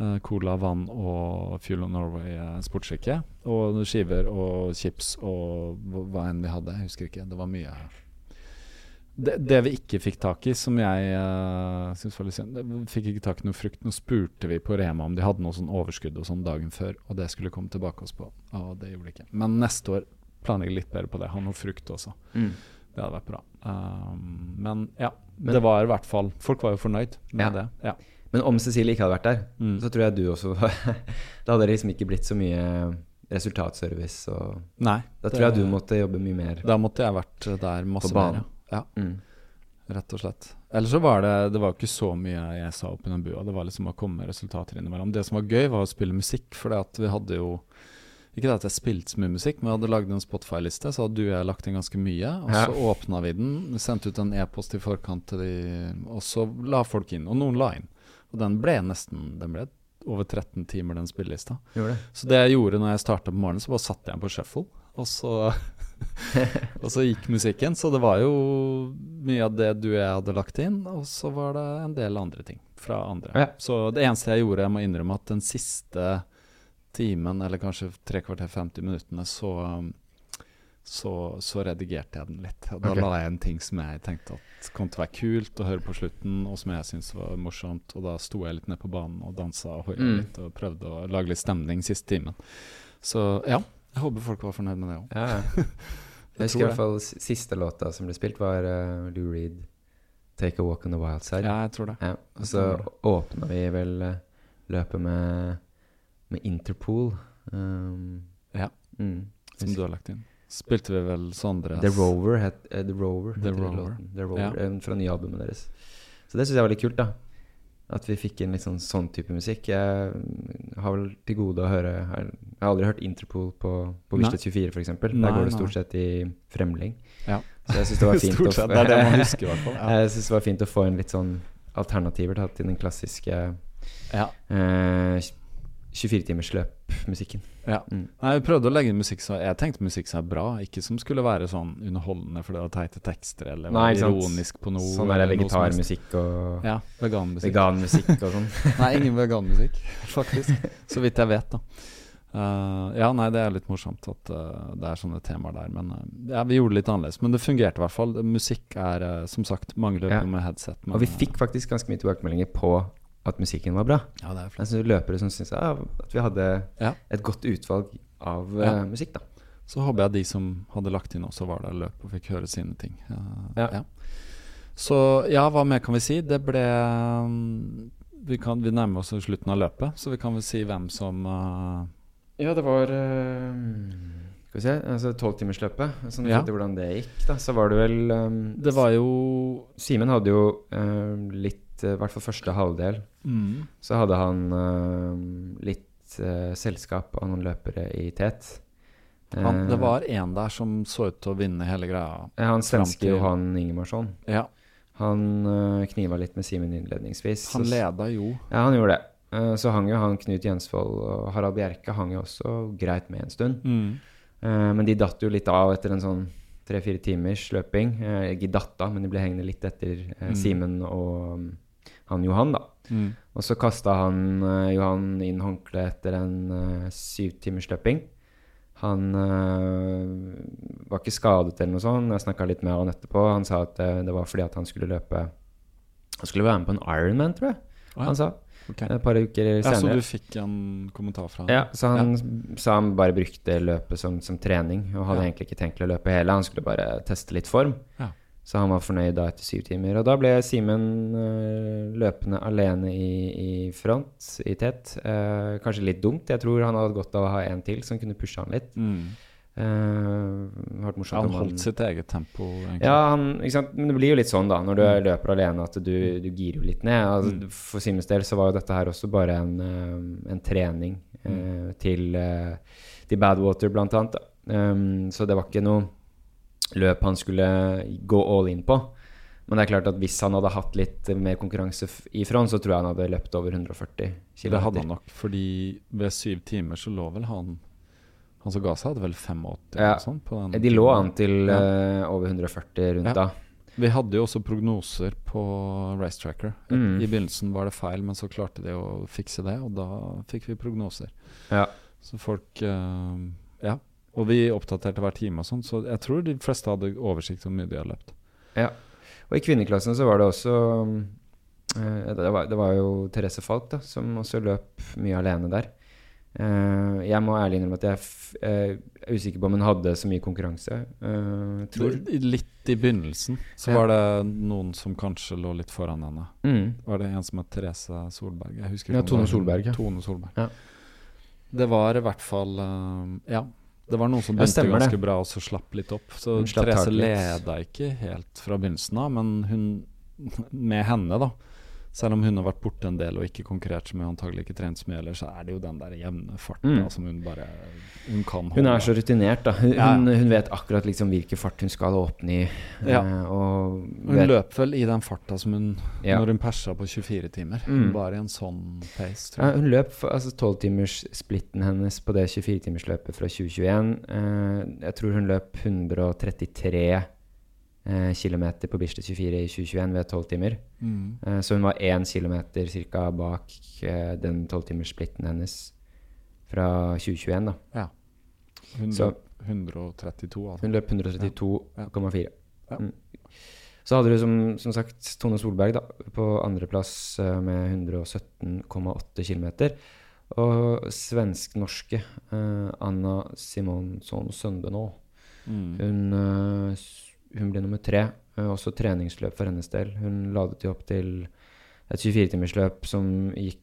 [SPEAKER 1] Uh, cola, vann og Fuel of Norway uh, sportsdrikke. Og skiver og chips og hva enn vi hadde. Jeg husker ikke. Det var mye det, det vi ikke fikk tak i, som jeg uh, syns var litt synd fikk ikke tak i noe frukt. Nå spurte vi på Rema om de hadde noe sånn overskudd og sånn dagen før, og det skulle komme tilbake oss på. Og det gjorde de ikke. Men neste år planlegger litt bedre på det. Ha noe frukt også.
[SPEAKER 2] Mm.
[SPEAKER 1] Det hadde vært bra. Um, men ja,
[SPEAKER 2] Men-
[SPEAKER 1] det var i hvert fall Folk var jo fornøyd med
[SPEAKER 2] Ja.
[SPEAKER 1] det. Ja.
[SPEAKER 2] Men om Cecilie ikke hadde vært der,
[SPEAKER 1] Mm.
[SPEAKER 2] så tror jeg du også Da hadde det liksom ikke blitt så mye resultatservice og
[SPEAKER 1] Nei.
[SPEAKER 2] Da
[SPEAKER 1] det-
[SPEAKER 2] tror jeg du måtte jobbe mye mer.
[SPEAKER 1] Da måtte jeg vært der masse mer. Ja.
[SPEAKER 2] Mm.
[SPEAKER 1] rett og slett. Ellers så var det Det var ikke så mye jeg sa oppi den bua. Det var liksom å komme med resultater innimellom. Det som var gøy, var å spille musikk, for vi hadde jo Ikke det at jeg spilte så mye musikk, men jeg hadde lagd en Spotify-liste, så hadde du og jeg lagt inn ganske mye. Og
[SPEAKER 2] Ja.
[SPEAKER 1] så åpna vi den, sendte ut en e-post i forkant til de Og så la folk inn. Og noen la inn. Og den ble nesten Den ble over 13 timer, den spillelista. Så det jeg gjorde når jeg starta på morgenen, så bare satte jeg den på shuffle, og så Og så gikk musikken. Så det var jo mye av det du og jeg hadde lagt inn, og så var det en del andre ting fra andre.
[SPEAKER 2] Ja.
[SPEAKER 1] Så det eneste jeg gjorde, jeg må innrømme at den siste timen, eller kanskje tre kvarter 50 minuttene, så så, så redigerte jeg den litt. Og da
[SPEAKER 2] okay.
[SPEAKER 1] la jeg inn ting som jeg tenkte at kom til å være kult å høre på slutten, og som jeg syntes var morsomt. Og da sto jeg litt ned på banen og dansa og hoia
[SPEAKER 2] Mm.
[SPEAKER 1] litt og prøvde å lage litt stemning siste timen. Så ja, jeg håper folk var fornøyd med det òg.
[SPEAKER 2] Ja, ja. Jeg husker i hvert fall siste låta som ble spilt, var uh, Lou Reed 'Take a Walk on the Wild Side'.
[SPEAKER 1] Ja, jeg tror det.
[SPEAKER 2] Ja, og så åpna vi vel eh, løpet med, med Interpol. Um,
[SPEAKER 1] Ja.
[SPEAKER 2] Mm.
[SPEAKER 1] Som du har lagt inn. Spilte vi vel Sondres
[SPEAKER 2] The Rover het uh, The Rover.
[SPEAKER 1] The Rover.
[SPEAKER 2] The Rover
[SPEAKER 1] Ja.
[SPEAKER 2] Fra nye albumet deres. Så det syns jeg var litt kult, da. At vi fikk inn litt sånn, sånn type musikk. Jeg har vel til gode å høre Jeg har aldri hørt Interpol på, på. Bislett 24, f.eks. Der går det stort sett i fremling.
[SPEAKER 1] Ja.
[SPEAKER 2] Så jeg syns det var fint
[SPEAKER 1] Stort
[SPEAKER 2] å.
[SPEAKER 1] Det er det man husker, i hvert fall. Ja.
[SPEAKER 2] Jeg synes det var fint å få inn litt sånn alternativer til den klassiske
[SPEAKER 1] Ja.
[SPEAKER 2] eh, 24-timers løp-musikken.
[SPEAKER 1] Ja.
[SPEAKER 2] Mm.
[SPEAKER 1] Jeg prøvde å legge musikk som Jeg tenkte musikk som er bra, ikke som skulle være sånn underholdende fordi det var teite tekster, eller
[SPEAKER 2] Nei,
[SPEAKER 1] ironisk på noe.
[SPEAKER 2] Sånn vegetarmusikk og
[SPEAKER 1] Ja, veganmusikk.
[SPEAKER 2] veganmusikk og sånn.
[SPEAKER 1] Nei, ingen veganmusikk, faktisk. Så vidt jeg vet, da. Uh, ja, nei, det er litt morsomt at uh, det er sånne temaer der. Men uh, ja, vi gjorde det litt annerledes. Men det fungerte i hvert fall. Musikk er som sagt mangler
[SPEAKER 2] Ja.
[SPEAKER 1] med headset. Men,
[SPEAKER 2] Og vi fikk faktisk ganske mye tilbakemeldinger på at musikken var bra.
[SPEAKER 1] eh, Ja, det er flott.
[SPEAKER 2] Altså løpere som syns at vi hadde
[SPEAKER 1] Ja.
[SPEAKER 2] et godt utvalg av
[SPEAKER 1] Ja.
[SPEAKER 2] uh, musikk, da.
[SPEAKER 1] Så håper jeg de som hadde lagt inn også, var der og løp og fikk høre sine ting. Uh,
[SPEAKER 2] Ja.
[SPEAKER 1] Så ja, hva mer kan vi si? Det ble um, vi, kan, vi nærmer oss slutten av løpet, så vi kan vel si hvem som uh,
[SPEAKER 2] Ja, det var eh, Skal vi se altså Tolvtimersløpet. Sånn
[SPEAKER 1] Ja.
[SPEAKER 2] hvordan det gikk, da. Så var det vel um,
[SPEAKER 1] Det var jo
[SPEAKER 2] Simen hadde jo eh, litt eh, I hvert fall første halvdel.
[SPEAKER 1] mm,
[SPEAKER 2] Så hadde han uh, litt uh, selskap av noen løpere i tet.
[SPEAKER 1] han, Det var en der som så ut til å vinne hele greia.
[SPEAKER 2] ja, Han svenske Johan Ingemarsson.
[SPEAKER 1] Ja,
[SPEAKER 2] Han uh, kniva litt med Simen innledningsvis.
[SPEAKER 1] han leda jo.
[SPEAKER 2] Ja, han gjorde det. Eh, så hang jo han Knut Jensvold og Harald Bjerke hang jo også greit med en stund.
[SPEAKER 1] Mm.
[SPEAKER 2] Eh, men de datt jo litt av etter en sånn tre-fire timers løping. Uh, ikke datt av, men de ble hengende litt etter uh,
[SPEAKER 1] Mm.
[SPEAKER 2] Simen og um, han Johan, da.
[SPEAKER 1] Mm.
[SPEAKER 2] Og så kasta han uh, Johan inn håndkleet etter en uh, syv timers løping. Han uh, var ikke skadet eller noe sånt. Jeg snakka litt med han etterpå. Han sa at uh, det var fordi at han skulle løpe Han skulle være med på en Ironman, tror jeg.
[SPEAKER 1] Oh, ja,
[SPEAKER 2] Han sa
[SPEAKER 1] Okay.
[SPEAKER 2] et par uker
[SPEAKER 1] ja, så du fikk en kommentar fra han?
[SPEAKER 2] Ja, så han sa han bare brukte løpet som, som trening, og hadde
[SPEAKER 1] Ja.
[SPEAKER 2] egentlig ikke tenkt å løpe hele. Han skulle bare teste litt form.
[SPEAKER 1] Ja.
[SPEAKER 2] Så han var fornøyd da etter syv timer. Og da ble Simen øh, løpende alene i, i front, i tett. Eh, kanskje litt dumt. Jeg tror han hadde godt av å ha en til som kunne pushe han litt.
[SPEAKER 1] Mm.
[SPEAKER 2] Eh, morsomt
[SPEAKER 1] Han
[SPEAKER 2] holdt
[SPEAKER 1] holdt sitt eget tempo, egentlig.
[SPEAKER 2] ja, han, men det blir jo litt sånn da når du løper alene at du, du girer jo litt ned. Altså,
[SPEAKER 1] Mm.
[SPEAKER 2] For Simens del så var jo dette her også bare en, eh, en trening eh,
[SPEAKER 1] Mm.
[SPEAKER 2] til, uh, til Badwater, blant annet. Um, så det var ikke noe løp han skulle gå all in på. Men det er klart at hvis han hadde hatt litt mer konkurranse ifra i front, så tror jeg han hadde løpt over 140 km.
[SPEAKER 1] Det hadde han nok, fordi ved syv timer så lå vel han Han som ga seg, hadde vel 85 eller
[SPEAKER 2] Ja.
[SPEAKER 1] noe sånt? På den
[SPEAKER 2] De lå an til
[SPEAKER 1] Ja.
[SPEAKER 2] uh, over 140 rundt
[SPEAKER 1] Ja.
[SPEAKER 2] da.
[SPEAKER 1] Vi hadde jo også prognoser på Racetracker.
[SPEAKER 2] Mm.
[SPEAKER 1] I begynnelsen var det feil, men så klarte de å fikse det, og da fikk vi prognoser.
[SPEAKER 2] Ja.
[SPEAKER 1] Så folk uh, Ja. Og vi oppdaterte hver time og sånn, så jeg tror de fleste hadde oversikt over hvor mye de har løpt.
[SPEAKER 2] Og i kvinneklassen så var det også eh, det, var, det var jo Therese Falk da, som også løp mye alene der. Eh, jeg må ærlig innrømme at jeg eh, er usikker på om hun hadde så mye konkurranse. Tror
[SPEAKER 1] Litt i begynnelsen så
[SPEAKER 2] Ja.
[SPEAKER 1] var det noen som kanskje lå litt foran henne.
[SPEAKER 2] mm.
[SPEAKER 1] Var det en som het Therese Solberg? Jeg
[SPEAKER 2] Ja, Tone Solberg, ja.
[SPEAKER 1] Tone Solberg.
[SPEAKER 2] Ja.
[SPEAKER 1] Det var i hvert fall Ja. Det var noen som
[SPEAKER 2] Ja,
[SPEAKER 1] begynte
[SPEAKER 2] det.
[SPEAKER 1] ganske bra, og så slapp litt opp. Så Therese leda ikke helt fra begynnelsen av, men hun med henne, da. Selv om hun har vært borte en del og ikke konkurrert så mye, antagelig ikke trent så mye ellers, så er det jo den der jevne farten
[SPEAKER 2] Mm.
[SPEAKER 1] som hun bare Hun kan holde.
[SPEAKER 2] Hun er så rutinert, da. Hun,
[SPEAKER 1] Ja.
[SPEAKER 2] hun, hun vet akkurat liksom hvilken fart hun skal åpne i.
[SPEAKER 1] Ja.
[SPEAKER 2] eh,
[SPEAKER 1] Hun
[SPEAKER 2] vet,
[SPEAKER 1] løp vel i den farta som hun
[SPEAKER 2] Ja.
[SPEAKER 1] Når hun persa på 24 timer.
[SPEAKER 2] Mm.
[SPEAKER 1] Bare i en sånn pace, tror
[SPEAKER 2] Ja,
[SPEAKER 1] jeg.
[SPEAKER 2] hun løp altså 12-timers-splitten hennes på det 24-timersløpet fra 2021. Eh, jeg tror hun løp 133 eh, km på Bislett 24 i 2021 ved 12 timer.
[SPEAKER 1] Mm.
[SPEAKER 2] Eh, så hun var 1 km ca. bak eh, den 12-timers-splitten hennes fra 2021. da.
[SPEAKER 1] Ja. Hun
[SPEAKER 2] Så-
[SPEAKER 1] løp 132, altså.
[SPEAKER 2] Hun løp 132,4.
[SPEAKER 1] Ja.
[SPEAKER 2] Mm. Så hadde du som, som sagt Tone Solberg da, på andreplass uh, med 117,8 km. Og svensk-norske Anna Simonsson Søndenå.
[SPEAKER 1] Mm.
[SPEAKER 2] Hun, s- hun ble nummer tre. Eh, også treningsløp for hennes del. Hun ladet jo opp til et 24-timersløp som gikk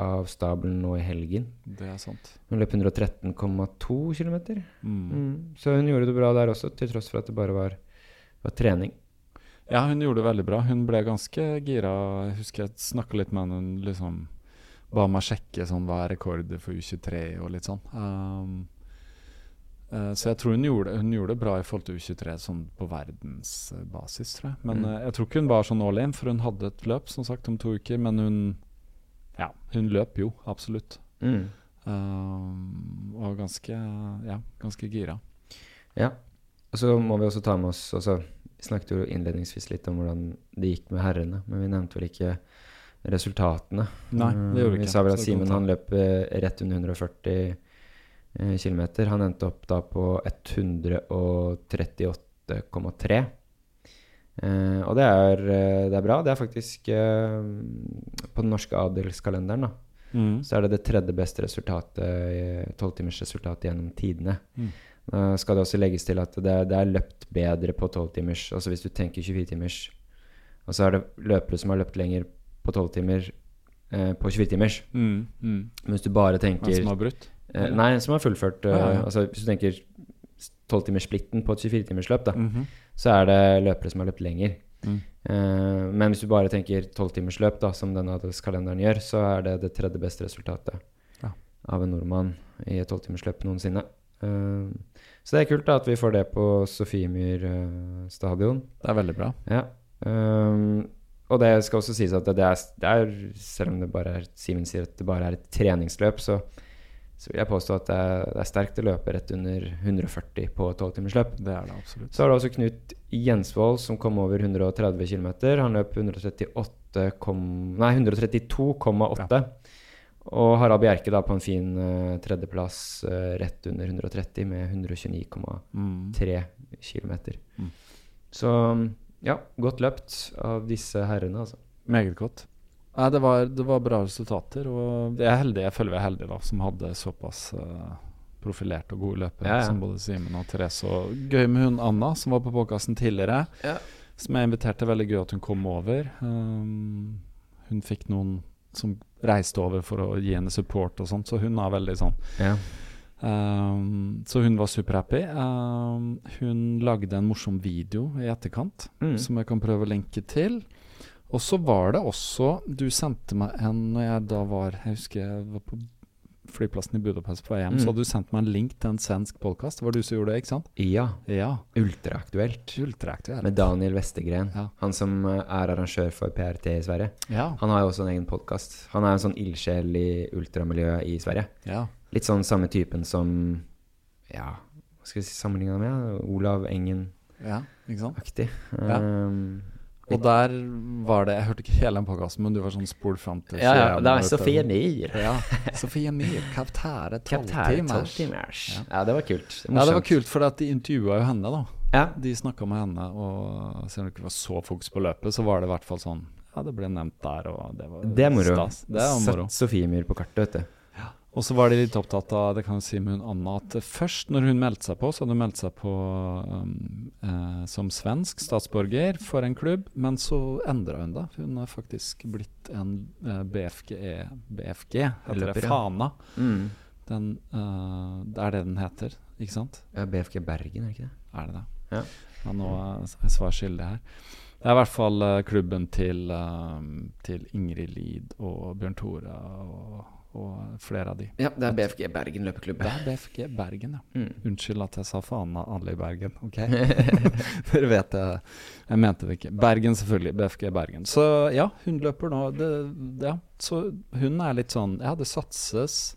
[SPEAKER 2] av stabelen nå i helgen.
[SPEAKER 1] Det er sant.
[SPEAKER 2] Hun løp 113,2 km.
[SPEAKER 1] Mm.
[SPEAKER 2] Mm. Så hun gjorde det bra der også, til tross for at det bare var, var trening.
[SPEAKER 1] Ja, hun gjorde det veldig bra. Hun ble ganske gira. Jeg husker jeg snakka litt med henne. Hun liksom ba meg sjekke sånn, hva er rekorder for U23 og litt sånn. Um, eh, så jeg tror hun gjorde, hun gjorde det bra i forhold til U23 sånn på verdensbasis, tror jeg. Men
[SPEAKER 2] Mm.
[SPEAKER 1] uh, jeg tror ikke hun var sånn all in, for hun hadde et løp som sagt om to uker. Men hun ja, hun løp jo, absolutt.
[SPEAKER 2] Mm.
[SPEAKER 1] Uh, og ganske, ja, ganske gira.
[SPEAKER 2] Ja. Og så må vi også ta med oss altså, Vi snakket jo innledningsvis litt om hvordan det gikk med herrene, men vi nevnte vel ikke resultatene.
[SPEAKER 1] Nei, det gjorde vi ikke.
[SPEAKER 2] vi sa vel at Simen han løp eh, rett under 140 eh, km. Han endte opp da på 138,3. Eh, og det er, eh, det er bra. Det er faktisk eh, På den norske adelskalenderen da,
[SPEAKER 1] Mm.
[SPEAKER 2] så er det det tredje beste resultatet, tolvtimersresultatet gjennom tidene.
[SPEAKER 1] Mm.
[SPEAKER 2] Da skal det også legges til at det, det er løpt bedre på tolvtimers. Altså hvis du tenker 24-timers, og så er det løpere som har løpt lenger på tolvtimer eh, på 24-timers.
[SPEAKER 1] Mm. Mm.
[SPEAKER 2] Hvis du bare
[SPEAKER 1] tenker
[SPEAKER 2] tenker
[SPEAKER 1] som har brutt?
[SPEAKER 2] Eh, Nei, som har fullført eh,
[SPEAKER 1] Ja, ja, ja.
[SPEAKER 2] Altså Hvis du tenker tolvtimerssplitten på et 24-timersløp, mm
[SPEAKER 1] -hmm.
[SPEAKER 2] så er det løpere som har løpt lenger.
[SPEAKER 1] Mm.
[SPEAKER 2] Eh, men hvis du bare tenker tolvtimersløp, da, som denne adelskalenderen gjør, så er det det tredje beste resultatet
[SPEAKER 1] Ja.
[SPEAKER 2] av en nordmann i et tolvtimersløp noensinne. Eh, så det er kult da at vi får det på Sofiemyr uh, stadion.
[SPEAKER 1] Det er veldig bra.
[SPEAKER 2] Ja. Um, og det skal også sies at det, det, er, det er Selv om det bare er Simen sier at det bare er et treningsløp, så, så vil jeg påstå at det er, det er sterkt å løpe rett under 140 på et tolvtimersløp.
[SPEAKER 1] Det er det absolutt.
[SPEAKER 2] Så har du også Knut Jensvold som kom over 130 km. Han løp 138, kom, nei, 132,8. Og Harald Bjerke da på en fin uh, tredjeplass uh, rett under 130 med 129,3
[SPEAKER 1] Mm.
[SPEAKER 2] km.
[SPEAKER 1] Mm.
[SPEAKER 2] Så ja, godt løpt av disse herrene, altså.
[SPEAKER 1] Meget godt. Nei, det var, det var bra resultater, og jeg er heldig, jeg føler vi er heldige da, som hadde såpass uh, profilerte og gode løpere
[SPEAKER 2] Ja, ja.
[SPEAKER 1] som både Simen og Therese. Og gøy med hun Anna, som var på podkasten tidligere.
[SPEAKER 2] Ja.
[SPEAKER 1] Som jeg inviterte. Veldig gøy at hun kom over. Um, hun fikk noen som reiste over for å gi henne support og sånt, så hun er veldig sånn
[SPEAKER 2] Ja.
[SPEAKER 1] um, Så hun var superhappy. Um, hun lagde en morsom video i etterkant
[SPEAKER 2] Mm.
[SPEAKER 1] som jeg kan prøve å lenke til. Og så var det også Du sendte meg en når jeg da var Jeg husker jeg var på flyplassen i Budapest på vei hjem.
[SPEAKER 2] Mm.
[SPEAKER 1] Så hadde du sendt meg en link til en svensk podkast. Det var du som gjorde det, ikke sant?
[SPEAKER 2] ja.
[SPEAKER 1] Ja.
[SPEAKER 2] Ultraaktuelt.
[SPEAKER 1] Ultraaktuelt.
[SPEAKER 2] Med Daniel Westergren.
[SPEAKER 1] Ja.
[SPEAKER 2] Han som eh, er arrangør for PRT i Sverige.
[SPEAKER 1] Ja.
[SPEAKER 2] Han har jo også en egen podkast. Han er en sånn ildsjel i ultramiljøet i Sverige.
[SPEAKER 1] ja.
[SPEAKER 2] Litt sånn samme typen som Ja, hva skal vi si sammenligne med? Olav Engen-aktig.
[SPEAKER 1] Ja, ikke sant?
[SPEAKER 2] Ja.
[SPEAKER 1] Og der var det Jeg hørte ikke hele den podkasten, men du var sånn spol fram til
[SPEAKER 2] ja, ja, det
[SPEAKER 1] var.
[SPEAKER 2] Sofie Myhr.
[SPEAKER 1] Ja. Sofie Myhr, kaptære tolvtimers. Ja.
[SPEAKER 2] Ja, det var kult. Det
[SPEAKER 1] Ja, det var kult, for de intervjua jo henne, da.
[SPEAKER 2] Ja.
[SPEAKER 1] De snakka med henne, og selv om det ikke var så fokus på løpet, så var det i hvert fall sånn Ja, det ble nevnt der, og det var
[SPEAKER 2] Det er moro.
[SPEAKER 1] stas. Det er moro.
[SPEAKER 2] Sett Sofie Myhr på kartet, vet du.
[SPEAKER 1] Og så var de litt opptatt av det kan jeg si med hun Anna, at først når hun meldte seg på, så hadde hun meldt seg på um, eh, som svensk statsborger for en klubb, men så endra hun det. Hun har faktisk blitt en eh, BFG, BFG heter
[SPEAKER 2] Løper,
[SPEAKER 1] det. Fana.
[SPEAKER 2] Mm.
[SPEAKER 1] Den, eh, det er det den heter, ikke sant?
[SPEAKER 2] Ja, BFG Bergen, er det ikke det?
[SPEAKER 1] Er det det?
[SPEAKER 2] Ja.
[SPEAKER 1] Ja, nå er jeg svar skyldig her. Det er i hvert fall eh, klubben til, eh, til Ingrid Lid og Bjørn Tore og, og flere av de.
[SPEAKER 2] Ja, det er BFG Bergen løpeklubb.
[SPEAKER 1] Det er BFG Bergen, ja.
[SPEAKER 2] Mm.
[SPEAKER 1] Unnskyld at jeg sa faen av alle i Bergen, ok? Dere vet det. Jeg mente det ikke. Bergen, selvfølgelig. BFG Bergen. Så ja, hun løper nå. Det, ja, så hun er litt sånn Ja, det satses.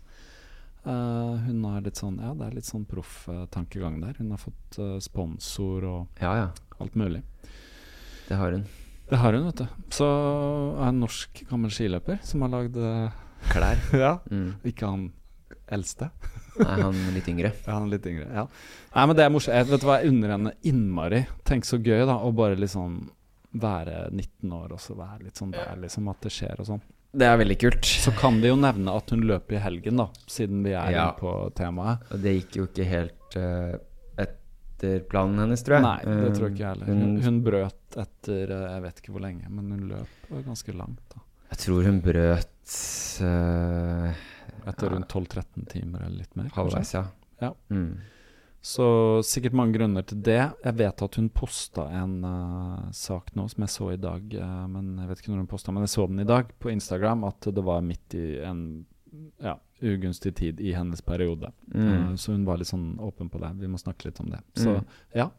[SPEAKER 1] Uh, hun er litt sånn Ja, det er litt sånn proff eh, tankegang der. Hun har fått uh, sponsor og
[SPEAKER 2] Ja, ja.
[SPEAKER 1] alt mulig.
[SPEAKER 2] Det har hun.
[SPEAKER 1] Det har hun, vet du. Så er en norsk gammel skiløper som har lagd eh,
[SPEAKER 2] Klær.
[SPEAKER 1] Ja.
[SPEAKER 2] Mm.
[SPEAKER 1] Ikke han eldste.
[SPEAKER 2] Nei, han litt yngre.
[SPEAKER 1] Ja, han litt yngre. Ja. Nei, men det er morsomt. Jeg vet du hva, jeg unner henne innmari. Tenk så gøy, da, å bare liksom være 19 år og så være litt sånn der, liksom, at det skjer og sånn.
[SPEAKER 2] Det er veldig kult.
[SPEAKER 1] Så kan vi jo nevne at hun løper i helgen, da, siden vi er
[SPEAKER 2] Ja.
[SPEAKER 1] på temaet.
[SPEAKER 2] Og det gikk jo ikke helt uh, etter planen hennes, tror jeg.
[SPEAKER 1] Nei, det tror jeg ikke heller. Hun,
[SPEAKER 2] Hun-
[SPEAKER 1] hun brøt etter eh, jeg vet ikke hvor lenge, men hun løp ganske langt. da
[SPEAKER 2] Jeg tror hun brøt eh,
[SPEAKER 1] Etter rundt 12-13 timer eller litt mer.
[SPEAKER 2] halvveis, ja.
[SPEAKER 1] Ja.
[SPEAKER 2] Mm.
[SPEAKER 1] Så sikkert mange grunner til det. Jeg vet at hun posta en uh, sak nå som jeg så i dag, uh, men jeg vet ikke når hun posta, men jeg så den i dag på Instagram, at det var midt i en ja, ugunstig tid i hennes periode.
[SPEAKER 2] Mm.
[SPEAKER 1] Eh, så hun var litt sånn åpen på det. Vi må snakke litt om det. Så
[SPEAKER 2] Mm.
[SPEAKER 1] ja.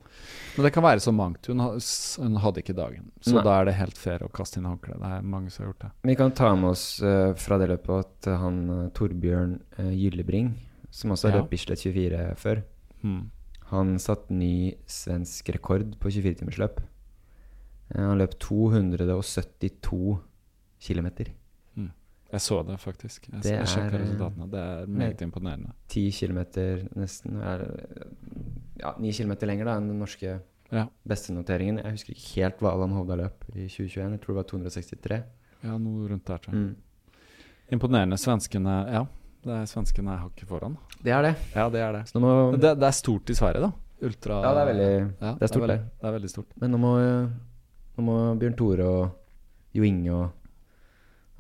[SPEAKER 1] Men det kan være så mangt. Hun, hun hadde ikke dagen. Så
[SPEAKER 2] Nei.
[SPEAKER 1] da er det helt fair å kaste inn håndkleet. Det er mange som har gjort det.
[SPEAKER 2] Vi kan ta med oss uh, fra det løpet at han eh, Torbjørn uh, Gyllebring, som også har
[SPEAKER 1] Ja.
[SPEAKER 2] løpt Bislett 24 før,
[SPEAKER 1] Mm.
[SPEAKER 2] han satte ny svensk rekord på 24-timersløp. Uh, han løp 272 km.
[SPEAKER 1] Jeg så det faktisk. Jeg,
[SPEAKER 2] Det
[SPEAKER 1] jeg sjekka
[SPEAKER 2] er, eh,
[SPEAKER 1] resultatene. Det er meget imponerende.
[SPEAKER 2] 10 kilometer nesten. Er, ja, 9 kilometer lenger da enn den norske
[SPEAKER 1] Ja.
[SPEAKER 2] bestenoteringen. Jeg husker ikke helt hva Allan Hovda løp i 2021. Jeg tror det var 263.
[SPEAKER 1] ja, noe rundt der, tror jeg.
[SPEAKER 2] Mm.
[SPEAKER 1] Imponerende. Svenskene Ja, det er svenskene er hakket foran.
[SPEAKER 2] Det er det.
[SPEAKER 1] Ja, det er det.
[SPEAKER 2] Må,
[SPEAKER 1] det, det er stort i Sverige, da. Ultra
[SPEAKER 2] ja, det er veldig
[SPEAKER 1] Ja,
[SPEAKER 2] Det er stort,
[SPEAKER 1] veldig,
[SPEAKER 2] det.
[SPEAKER 1] det er veldig stort.
[SPEAKER 2] Men nå må, nå må Bjørn Tore og Jo Inge og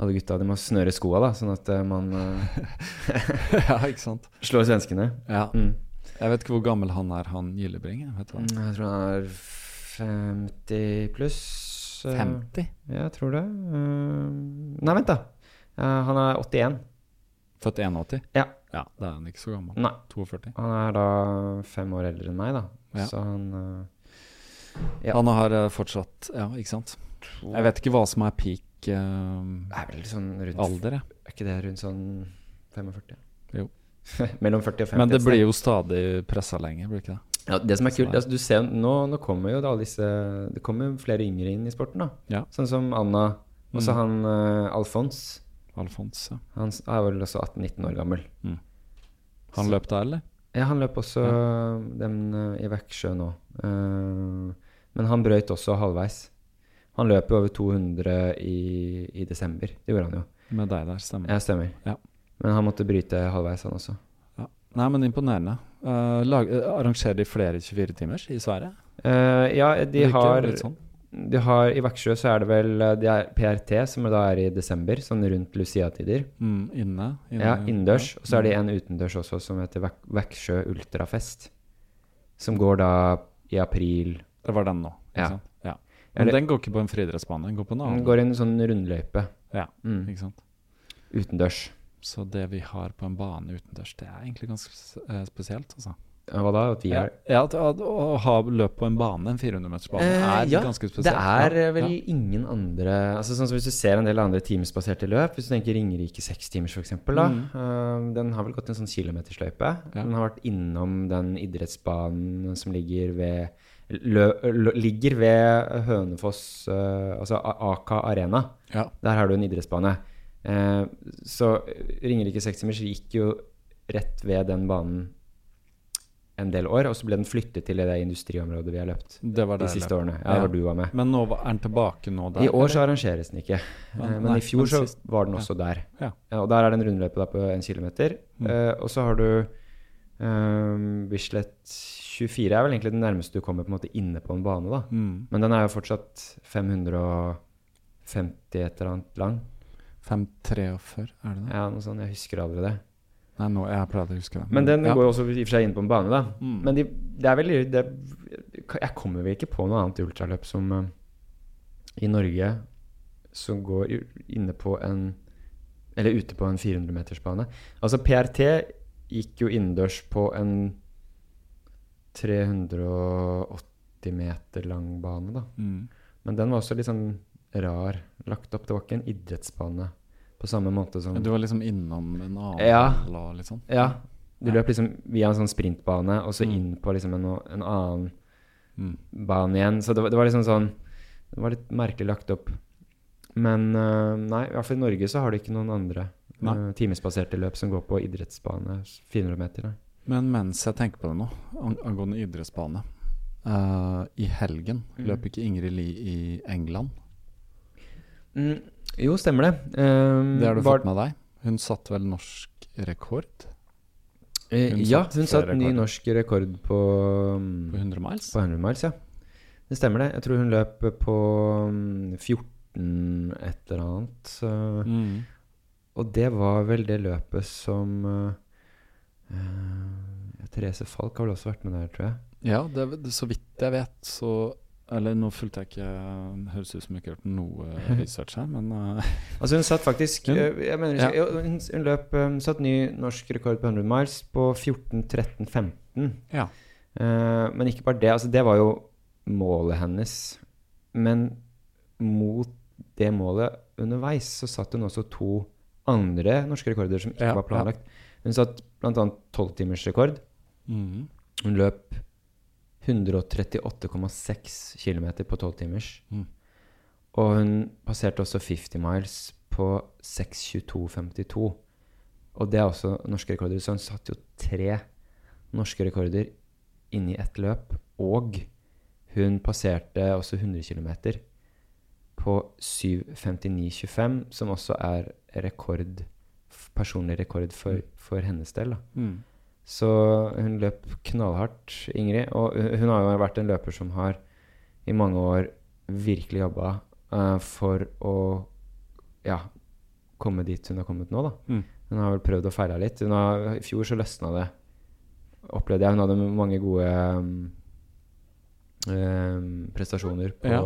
[SPEAKER 2] alle gutta De må snøre skoa, da, sånn at eh, man eh,
[SPEAKER 1] ja, ikke sant.
[SPEAKER 2] slår svenskene.
[SPEAKER 1] Ja.
[SPEAKER 2] Mm.
[SPEAKER 1] Jeg vet ikke hvor gammel han er, han Gyllebring. Vet du hva?
[SPEAKER 2] Jeg tror han er 50 pluss. eh,
[SPEAKER 1] 50?
[SPEAKER 2] Ja, jeg tror det. Eh, nei, vent, da. Eh, han er 81.
[SPEAKER 1] Født 81?
[SPEAKER 2] Ja.
[SPEAKER 1] Ja, Da er han ikke så gammel.
[SPEAKER 2] Nei,
[SPEAKER 1] 42.
[SPEAKER 2] han er da fem år eldre enn meg, da.
[SPEAKER 1] Ja.
[SPEAKER 2] Så han eh, Ja.
[SPEAKER 1] Han har eh, fortsatt Ja, ikke sant. Jeg vet ikke hva som er peak eh,
[SPEAKER 2] er vel sånn rundt
[SPEAKER 1] alder, ja.
[SPEAKER 2] Er ikke det rundt sånn 45?
[SPEAKER 1] Jo.
[SPEAKER 2] Mellom 40 og 50.
[SPEAKER 1] Men det blir jo stadig pressa lenger, blir det ikke det?
[SPEAKER 2] ja, Det som er kult, altså, du ser nå, nå kommer jo da disse Det kommer flere yngre inn i sporten, da.
[SPEAKER 1] Ja.
[SPEAKER 2] Sånn som Anna. Og så
[SPEAKER 1] Mm.
[SPEAKER 2] han uh, Alfons.
[SPEAKER 1] Alfons, ja.
[SPEAKER 2] Han er vel også 18-19 år gammel.
[SPEAKER 1] Han
[SPEAKER 2] Så-
[SPEAKER 1] løp da, eller?
[SPEAKER 2] Ja, han løp også den uh, i Veksjø nå. Uh, men han brøyt også halvveis. Han løp jo over 200 i, i desember. Det gjorde han jo.
[SPEAKER 1] Med deg der, stemmer.
[SPEAKER 2] Ja, stemmer.
[SPEAKER 1] Ja.
[SPEAKER 2] Men han måtte bryte halvveis, han også.
[SPEAKER 1] Nei, men imponerende. Uh, lag, uh, arrangerer de flere 24-timers i Sverige?
[SPEAKER 2] Uh, ja, de har,
[SPEAKER 1] sånn.
[SPEAKER 2] de har I Veksjø så er det vel de er PRT, som da er i desember, sånn rundt Lucia-tider.
[SPEAKER 1] Mm, inne, inne?
[SPEAKER 2] Ja, innendørs. Og så er det
[SPEAKER 1] Mm.
[SPEAKER 2] en utendørs også, som heter Vek Veksjø Ultrafest. Som går da i april.
[SPEAKER 1] Det var den nå.
[SPEAKER 2] Ja.
[SPEAKER 1] sant? Ja.
[SPEAKER 2] Eller-
[SPEAKER 1] den går ikke på en friidrettsbane, den går på en annen.
[SPEAKER 2] Den går i en sånn rundløype.
[SPEAKER 1] Ja.
[SPEAKER 2] Mm.
[SPEAKER 1] Ikke sant?
[SPEAKER 2] Utendørs.
[SPEAKER 1] Så det vi har på en bane utendørs, det er egentlig ganske eh, spesielt, altså.
[SPEAKER 2] Hva da? At vi
[SPEAKER 1] Ja,
[SPEAKER 2] er
[SPEAKER 1] ja at, å ha løp på en bane, en 400-metersbane,
[SPEAKER 2] Eh,
[SPEAKER 1] er
[SPEAKER 2] ja,
[SPEAKER 1] ganske spesielt.
[SPEAKER 2] Det er eh, vel
[SPEAKER 1] ja.
[SPEAKER 2] ingen andre altså sånn som Hvis du ser en del andre timesbaserte løp, hvis du tenker Ringerike sekstimers f.eks..
[SPEAKER 1] Mm.
[SPEAKER 2] Uh, den har vel gått en sånn kilometersløype.
[SPEAKER 1] Ja.
[SPEAKER 2] Den har vært innom den idrettsbanen som ligger ved Ligger ved Hønefoss, uh, altså Aka AK Arena.
[SPEAKER 1] Ja.
[SPEAKER 2] Der har du en idrettsbane. Uh, så Ringerike sekstimers gikk jo rett ved den banen en del år, og så ble den flyttet til det industriområdet vi har løpt
[SPEAKER 1] Det var
[SPEAKER 2] de
[SPEAKER 1] det de
[SPEAKER 2] siste årene. Ja,
[SPEAKER 1] Ja.
[SPEAKER 2] Hvor du var med.
[SPEAKER 1] Men nå er den tilbake nå der?
[SPEAKER 2] I år så arrangeres den ikke,
[SPEAKER 1] Ja,
[SPEAKER 2] Eh, men
[SPEAKER 1] nei,
[SPEAKER 2] i fjor så var den også der.
[SPEAKER 1] Ja.
[SPEAKER 2] og der er det en rundløype på en kilometer.
[SPEAKER 1] Mm.
[SPEAKER 2] Uh, og så har du um, Bislett 24 er vel egentlig den nærmeste du kommer på en måte inne på en bane, da.
[SPEAKER 1] Mm.
[SPEAKER 2] Men den er jo fortsatt 550 et eller annet lang.
[SPEAKER 1] 543, er det det?
[SPEAKER 2] Ja, noe sånt. Jeg husker aldri det.
[SPEAKER 1] Nei, nå, jeg pleier å huske det.
[SPEAKER 2] Men den
[SPEAKER 1] ja.
[SPEAKER 2] går jo også i og for seg inn på en bane, da.
[SPEAKER 1] Mm.
[SPEAKER 2] Men de, det er veldig det, Jeg kommer vel ikke på noe annet ultraløp som uh, i Norge som går inne på en Eller ute på en 400-metersbane. Altså PRT gikk jo innendørs på en 380 meter lang bane, da.
[SPEAKER 1] Mm.
[SPEAKER 2] Men den var også litt sånn rar lagt opp. Det var ikke en idrettsbane på samme måte som
[SPEAKER 1] Du var liksom innom en annen
[SPEAKER 2] Ja.
[SPEAKER 1] og litt sånn?
[SPEAKER 2] Ja. Du
[SPEAKER 1] Ja.
[SPEAKER 2] løp liksom via en sånn sprintbane, og så
[SPEAKER 1] Mm.
[SPEAKER 2] inn på liksom en, en annen
[SPEAKER 1] Mm.
[SPEAKER 2] bane igjen. Så det, var- det var liksom sånn Det var litt merkelig lagt opp. Men uh, nei, i hvert fall i Norge så har de ikke noen andre øh, timesbaserte løp som går på idrettsbane 400 meter. Nei.
[SPEAKER 1] Men mens jeg tenker på det nå, ang angående idrettsbane uh, I helgen
[SPEAKER 2] Mm.
[SPEAKER 1] løp ikke Ingrid Lie i England?
[SPEAKER 2] Mm, jo, stemmer det. Um,
[SPEAKER 1] Det har du fått med deg? Hun satte vel norsk rekord?
[SPEAKER 2] Eh,
[SPEAKER 1] Hun
[SPEAKER 2] ja,
[SPEAKER 1] satt
[SPEAKER 2] hun satt ny norsk rekord på, mm,
[SPEAKER 1] På 100 miles?
[SPEAKER 2] på 100 miles, ja. Det stemmer det. Jeg tror hun løp på mm, 14 et eller annet.
[SPEAKER 1] Mm.
[SPEAKER 2] og det var vel det løpet som eh, eh, Therese Falk har vel også vært med der, tror jeg.
[SPEAKER 1] Ja, det, det, så vidt jeg vet, så Eller nå fulgte jeg ikke høres ut som jeg ikke har gjort noe research her, men uh.
[SPEAKER 2] Altså hun satt faktisk
[SPEAKER 1] Hun-
[SPEAKER 2] eh, mener,
[SPEAKER 1] Ja.
[SPEAKER 2] hun, hun løp um, satt ny norsk rekord på 100 miles på 14.13,15.
[SPEAKER 1] Ja.
[SPEAKER 2] Uh, men ikke bare det. Altså det var jo målet hennes. Men mot det målet underveis så satt hun også to andre norske rekorder som ikke
[SPEAKER 1] Ja,
[SPEAKER 2] var planlagt. Hun satt bl.a. tolvtimersrekord.
[SPEAKER 1] mm.
[SPEAKER 2] Hun løp 138,6 km på 12 timers.
[SPEAKER 1] Mm.
[SPEAKER 2] Og hun passerte også 50 miles på 6.22,52. Og det er også norske rekorder. Så hun satte jo tre norske rekorder inni ett løp. Og hun passerte også 100 km på 7.59,25, som også er rekord, personlig rekord for, for hennes del.
[SPEAKER 1] Mm.
[SPEAKER 2] Så hun løp knallhardt, Ingrid. Og hun har jo vært en løper som har i mange år virkelig jobba uh, for å ja, komme dit hun har kommet nå, da.
[SPEAKER 1] Mm.
[SPEAKER 2] Hun har vel prøvd og feila litt. Hun har, I fjor så løsna det, opplevde jeg. Hun hadde mange gode um, um, prestasjoner på,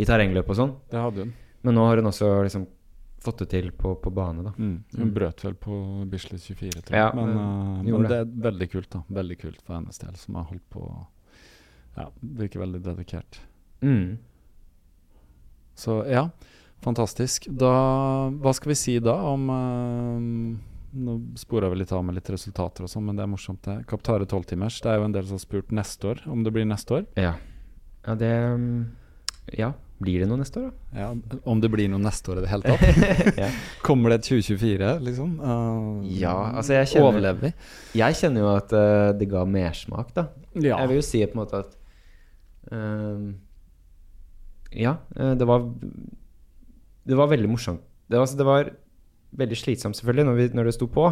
[SPEAKER 2] i terrengløp og sånn.
[SPEAKER 1] Det hadde hun.
[SPEAKER 2] Men nå har hun også liksom fått det til på, på bane, da.
[SPEAKER 1] Mm. Hun
[SPEAKER 2] Mm.
[SPEAKER 1] brøt vel på Bislett 24, tror jeg.
[SPEAKER 2] Ja,
[SPEAKER 1] men,
[SPEAKER 2] men
[SPEAKER 1] eh, men det er veldig kult, da. Veldig kult for hennes del, som har holdt på Ja, virker veldig dedikert.
[SPEAKER 2] Mm.
[SPEAKER 1] Så ja, fantastisk. Da Hva skal vi si da om uh, Nå spora vi litt av med litt resultater og sånn, men det er morsomt, det. Kaptare tolvtimers. Det er jo en del som har spurt neste år, om det blir neste år.
[SPEAKER 2] Ja. Ja, det um, Ja. Blir det noe neste år, da?
[SPEAKER 1] Ja, Om det blir noe neste år i det hele tatt.
[SPEAKER 2] ja.
[SPEAKER 1] Kommer det et 2024, liksom? Uh,
[SPEAKER 2] Ja, altså jeg kjenner-
[SPEAKER 1] Overlever vi?
[SPEAKER 2] Jeg kjenner jo at uh, det ga mersmak, da.
[SPEAKER 1] Ja.
[SPEAKER 2] Jeg vil jo si på en måte at uh, Ja, eh, det var Det var veldig morsomt. Det var, altså, det var veldig slitsomt, selvfølgelig, når, vi, når det sto på.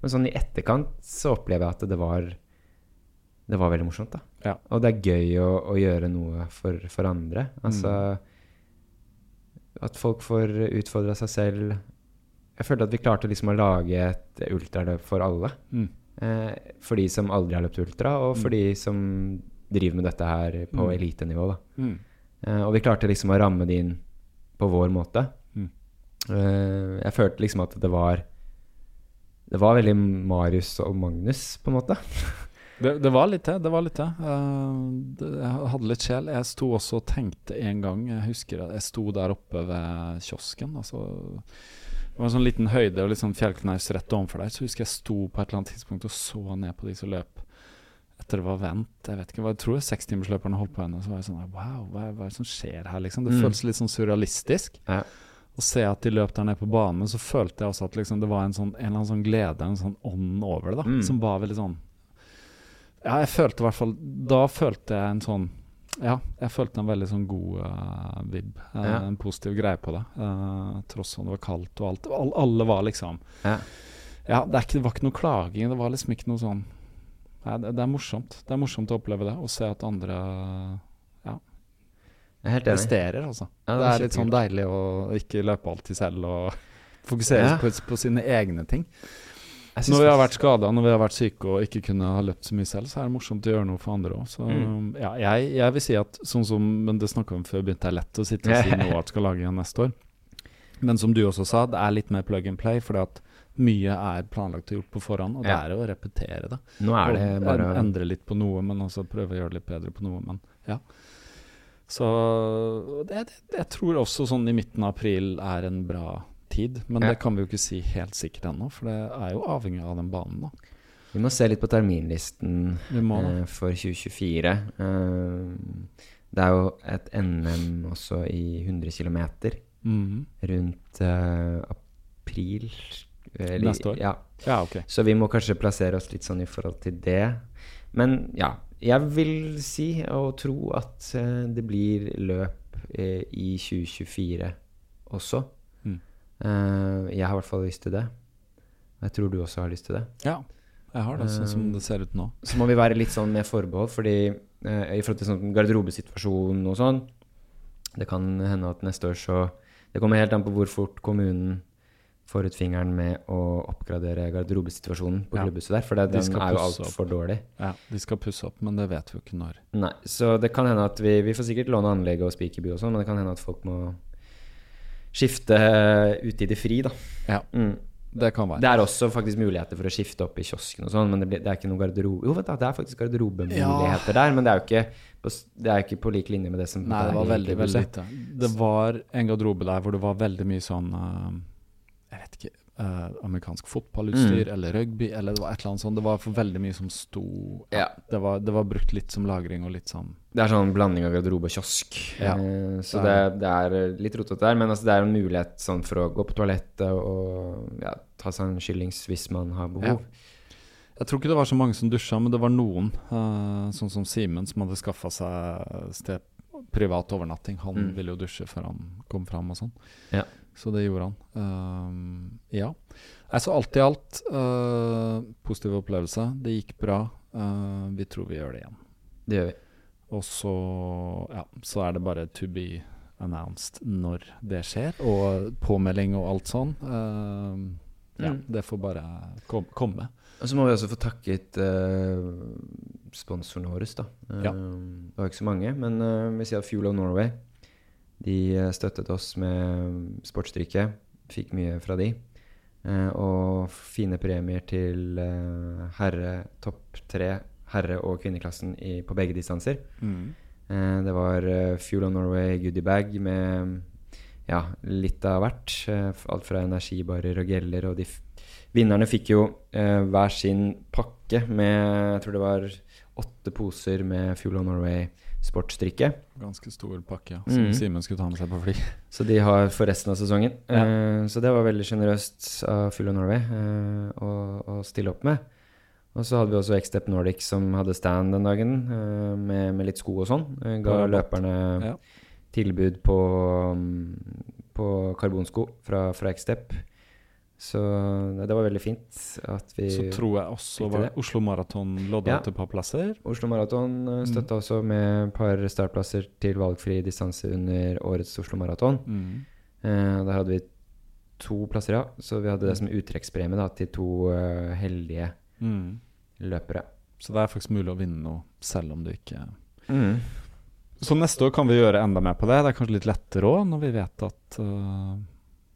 [SPEAKER 2] Men sånn i etterkant så opplever jeg at det var Det var veldig morsomt, da.
[SPEAKER 1] Ja.
[SPEAKER 2] Og det er gøy å, å gjøre noe for, for andre. Altså At folk får utfordra seg selv. Jeg følte at vi klarte liksom å lage et ultraløp for alle.
[SPEAKER 1] Mm.
[SPEAKER 2] Eh, for de som aldri har løpt ultra, og for
[SPEAKER 1] Mm.
[SPEAKER 2] de som driver med dette her på
[SPEAKER 1] Mm.
[SPEAKER 2] elitenivå. Da.
[SPEAKER 1] Mm.
[SPEAKER 2] Eh, og vi klarte liksom å ramme det inn på vår måte.
[SPEAKER 1] Mm.
[SPEAKER 2] Eh, jeg følte liksom at det var Det var veldig Marius og Magnus, på en måte.
[SPEAKER 1] Det, det var litt det. det var litt det. Eh, det. Jeg hadde litt sjel. Jeg sto også og tenkte en gang Jeg husker at jeg sto der oppe ved kiosken. Altså, det var en sånn liten høyde og litt sånn fjellknaus rett overfor der. Så husker jeg sto på et eller annet tidspunkt og så ned på de som løp etter det var vendt. Jeg vet ikke jeg tror sekstimersløperne holdt på henne. Så var jeg sånn Wow, hva er, hva er det som skjer her, liksom? Det
[SPEAKER 2] Mm.
[SPEAKER 1] føles litt sånn surrealistisk.
[SPEAKER 2] Ja.
[SPEAKER 1] Å se at de løp der nede på banen, så følte jeg også at liksom, det var en, sånn, en eller annen sånn glede, en sånn ånd over det, da.
[SPEAKER 2] Mm.
[SPEAKER 1] Som var veldig sånn Ja, jeg følte i hvert fall Da følte jeg en sånn Ja, jeg følte en veldig sånn god uh, vib. eh,
[SPEAKER 2] Ja.
[SPEAKER 1] En positiv greie på det. Uh, tross om det var kaldt og alt. All, alle var liksom
[SPEAKER 2] Ja.
[SPEAKER 1] Ja, det, ikke, det var ikke noe klaging. Det var liksom ikke noe sånn Nei, det, det er morsomt. Det er morsomt å oppleve det, og se at andre
[SPEAKER 2] ja, er
[SPEAKER 1] presterer, altså.
[SPEAKER 2] Ja,
[SPEAKER 1] det
[SPEAKER 2] det,
[SPEAKER 1] er litt sånn deilig å ikke løpe alltid selv og fokusere på, på sine egne ting.
[SPEAKER 2] Jeg
[SPEAKER 1] Når vi har vært skada, når vi har vært syke og ikke kunne ha løpt så mye selv, så er det morsomt å gjøre noe for andre òg.
[SPEAKER 2] Mm.
[SPEAKER 1] ja, jeg, jeg vil si at sånn som Men det snakka vi om før begynte, det er lett å sitte og si noe at skal lage igjen neste år. Men som du også sa, det er litt mer plug and play, fordi at mye er planlagt og gjort på forhånd, og det
[SPEAKER 2] Ja.
[SPEAKER 1] er å repetere det.
[SPEAKER 2] Nå er det
[SPEAKER 1] Og
[SPEAKER 2] bare
[SPEAKER 1] en- Endre litt på noe, men også prøve å gjøre det litt bedre på noe. Men ja. Så det, det, jeg tror også sånn i midten av april er en bra tid. Men
[SPEAKER 2] Ja.
[SPEAKER 1] det kan vi jo ikke si helt sikkert ennå, for det er jo avhengig av den banen. da.
[SPEAKER 2] Vi må se litt på terminlisten eh, for 2024. Eh, det er jo et NM også i 100 km
[SPEAKER 1] mm.
[SPEAKER 2] rundt eh, april. eller-
[SPEAKER 1] Neste år?
[SPEAKER 2] Ja.
[SPEAKER 1] Ja, ok.
[SPEAKER 2] Så vi må kanskje plassere oss litt sånn i forhold til det. Men ja, jeg vil si og tro at eh, det blir løp eh, i 2024 også. Eh, jeg har i hvert fall lyst til det. Jeg tror du også har lyst til det.
[SPEAKER 1] Ja. jeg har det sånn som det ser ut nå.
[SPEAKER 2] Så må vi være litt sånn med forbehold, fordi eh, i forhold til sånn garderobesituasjonen og sånn Det kan hende at neste år så Det kommer helt an på hvor fort kommunen får ut fingeren med å oppgradere garderobesituasjonen på
[SPEAKER 1] Ja.
[SPEAKER 2] klubbhuset der, for det,
[SPEAKER 1] De
[SPEAKER 2] den er jo altfor dårlig.
[SPEAKER 1] Ja, De skal pusse opp, men det vet vi jo ikke når.
[SPEAKER 2] Nei, så det kan hende at vi Vi får sikkert låne anlegget og spikerby og sånn, men det kan hende at folk må skifte ut i det fri, da.
[SPEAKER 1] Ja,
[SPEAKER 2] Mm.
[SPEAKER 1] det kan være.
[SPEAKER 2] Det er også faktisk muligheter for å skifte opp i kiosken og sånn, men det, blir, det er ikke noe garderobe Jo, vet du, det er faktisk garderobemuligheter der, men det er jo ikke på, det er ikke på lik linje med det som
[SPEAKER 1] Nei, det var veldig, veldig lite. Det var en garderobe der hvor det var veldig mye sånn eh, ikke eh, Amerikansk fotballutstyr
[SPEAKER 2] Mm.
[SPEAKER 1] eller rugby eller det var et eller annet sånt. Det var for veldig mye som sto
[SPEAKER 2] Ja.
[SPEAKER 1] det, var, det var brukt litt som lagring og litt sånn
[SPEAKER 2] Det er sånn blanding av garderobe og kiosk.
[SPEAKER 1] Ja.
[SPEAKER 2] Eh, så
[SPEAKER 1] Det
[SPEAKER 2] det, er litt rotete der, men altså, det er en mulighet sånn for å gå på toalettet og ja, ta seg en kyllings hvis man har behov.
[SPEAKER 1] Jeg tror ikke det var så mange som dusja, men det var noen, uh, sånn som Simen, som hadde skaffa seg sted privat overnatting. Han
[SPEAKER 2] Mm.
[SPEAKER 1] ville jo dusje før han kom fram og sånn.
[SPEAKER 2] Ja.
[SPEAKER 1] Så det gjorde han. Uh, ja. Altså så alt i alt, uh, positiv opplevelse. Det gikk bra. Uh, vi tror vi gjør det igjen.
[SPEAKER 2] Det gjør vi.
[SPEAKER 1] Og så, ja, så er det bare to be announced når det skjer, og påmelding og alt sånn. Eh, ja,
[SPEAKER 2] Mm.
[SPEAKER 1] det får bare kom, komme.
[SPEAKER 2] Og så må vi også få takket uh, sponsorene våre, da. Eh,
[SPEAKER 1] Ja.
[SPEAKER 2] Det var ikke så mange, men eh, vi sier Fuel of Norway De eh, støttet oss med sportsdrikke. Fikk mye fra de. Eh, og fine premier til eh, herre topp tre, herre- og kvinneklassen i, på begge distanser. Eh, det var Fuel of Norway goodiebag med ja, litt av hvert. Alt fra energibarer og geller. Og de vinnerne fikk jo eh, hver sin pakke med Jeg tror det var åtte poser med Fuel of Norway sportsdrikke.
[SPEAKER 1] Ganske stor pakke, ja, som
[SPEAKER 2] mm.
[SPEAKER 1] Simen skulle ta med seg på fly.
[SPEAKER 2] Så de har for resten av sesongen.
[SPEAKER 1] Ja.
[SPEAKER 2] Uh, så det var veldig sjenerøst av Full of Norway uh, å, å stille opp med. Og så hadde vi også Xtep Nordic som hadde stand den dagen, uh, med, med litt sko og sånn. Ga løperne
[SPEAKER 1] Ja.
[SPEAKER 2] tilbud på, um, på karbonsko fra, fra Xstep. Så det, var veldig fint at vi
[SPEAKER 1] Så tror jeg også
[SPEAKER 2] til
[SPEAKER 1] var. Oslo Maraton lodda
[SPEAKER 2] Ja.
[SPEAKER 1] ut et par plasser.
[SPEAKER 2] Oslo Maraton støtta mm. også med et par startplasser til valgfri distanse under årets Oslo Maraton.
[SPEAKER 1] Mm.
[SPEAKER 2] Eh, der hadde vi to plasser, ja. Så vi hadde det som uttrekkspremie til to uh, heldige
[SPEAKER 1] Mm.
[SPEAKER 2] løpere.
[SPEAKER 1] Så det er faktisk mulig å vinne noe, selv om du ikke
[SPEAKER 2] Mm.
[SPEAKER 1] Så neste år kan vi gjøre enda mer på det. Det er kanskje litt lettere òg, når vi vet at øh,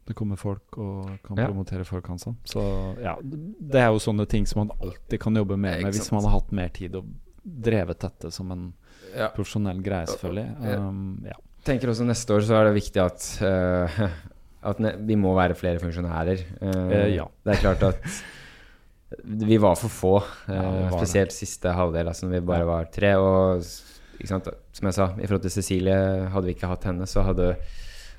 [SPEAKER 1] det kommer folk og kan
[SPEAKER 2] Ja.
[SPEAKER 1] promotere folk sånn. Så ja, det er jo sånne ting som man alltid kan jobbe mer med hvis man har hatt mer tid og drevet dette som en
[SPEAKER 2] Ja.
[SPEAKER 1] profesjonell greie, selvfølgelig. Um, ja.
[SPEAKER 2] tenker også neste år så er det viktig at, uh, at vi må være flere funksjonærer.
[SPEAKER 1] Uh, ja.
[SPEAKER 2] Det er klart at vi var for få,
[SPEAKER 1] uh, var
[SPEAKER 2] spesielt siste halvdel, altså når vi bare var tre. Og som jeg sa, i forhold til Cecilie, hadde vi ikke hatt henne, så hadde,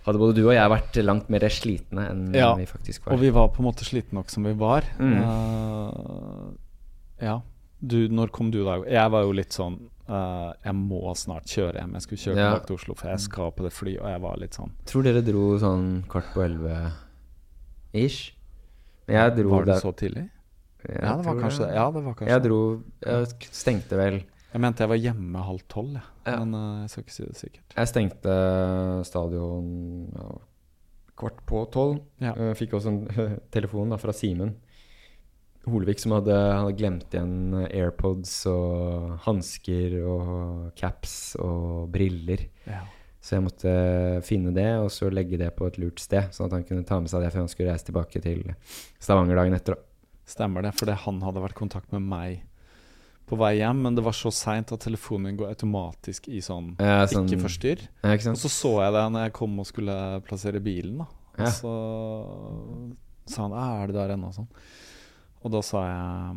[SPEAKER 2] hadde både du og jeg vært langt mer slitne enn
[SPEAKER 1] Ja,
[SPEAKER 2] vi faktisk var.
[SPEAKER 1] Og vi var på en måte slitne nok som vi var.
[SPEAKER 2] Mm.
[SPEAKER 1] Uh, ja. Du, når kom du da? Jeg var jo litt sånn uh, Jeg må snart kjøre hjem. Jeg skulle kjøre
[SPEAKER 2] Ja.
[SPEAKER 1] tilbake til Oslo, for jeg skal på det flyet. Og jeg var litt sånn
[SPEAKER 2] Tror dere dro sånn kvart på elleve ish? Men jeg dro
[SPEAKER 1] Var det
[SPEAKER 2] der-
[SPEAKER 1] så tidlig?
[SPEAKER 2] jeg
[SPEAKER 1] Ja, det var kanskje det. Ja, det var kanskje
[SPEAKER 2] Jeg dro Jeg stengte vel
[SPEAKER 1] Jeg mente jeg var hjemme halv tolv, jeg.
[SPEAKER 2] Ja.
[SPEAKER 1] Men uh, jeg skal ikke si det sikkert.
[SPEAKER 2] Jeg stengte stadion ja, kvart på tolv.
[SPEAKER 1] Ja.
[SPEAKER 2] Uh, fikk også en telefon da, fra Simen Holvik, som hadde, hadde glemt igjen AirPods og hansker og caps og briller.
[SPEAKER 1] Ja.
[SPEAKER 2] Så jeg måtte finne det og så legge det på et lurt sted, sånn at han kunne ta med seg det før han skulle reise tilbake til Stavanger dagen etter.
[SPEAKER 1] Stemmer det, for han hadde vært i kontakt med meg på vei hjem, men det var så seint at telefonen min går automatisk i sånn
[SPEAKER 2] ja, sånn-
[SPEAKER 1] ikke forstyrr.
[SPEAKER 2] Ja, ikke
[SPEAKER 1] Og så så jeg det når jeg kom og skulle plassere bilen, da. Og
[SPEAKER 2] Ja.
[SPEAKER 1] så sa han «Ah, 'er du der ennå?' sånn. Og da sa jeg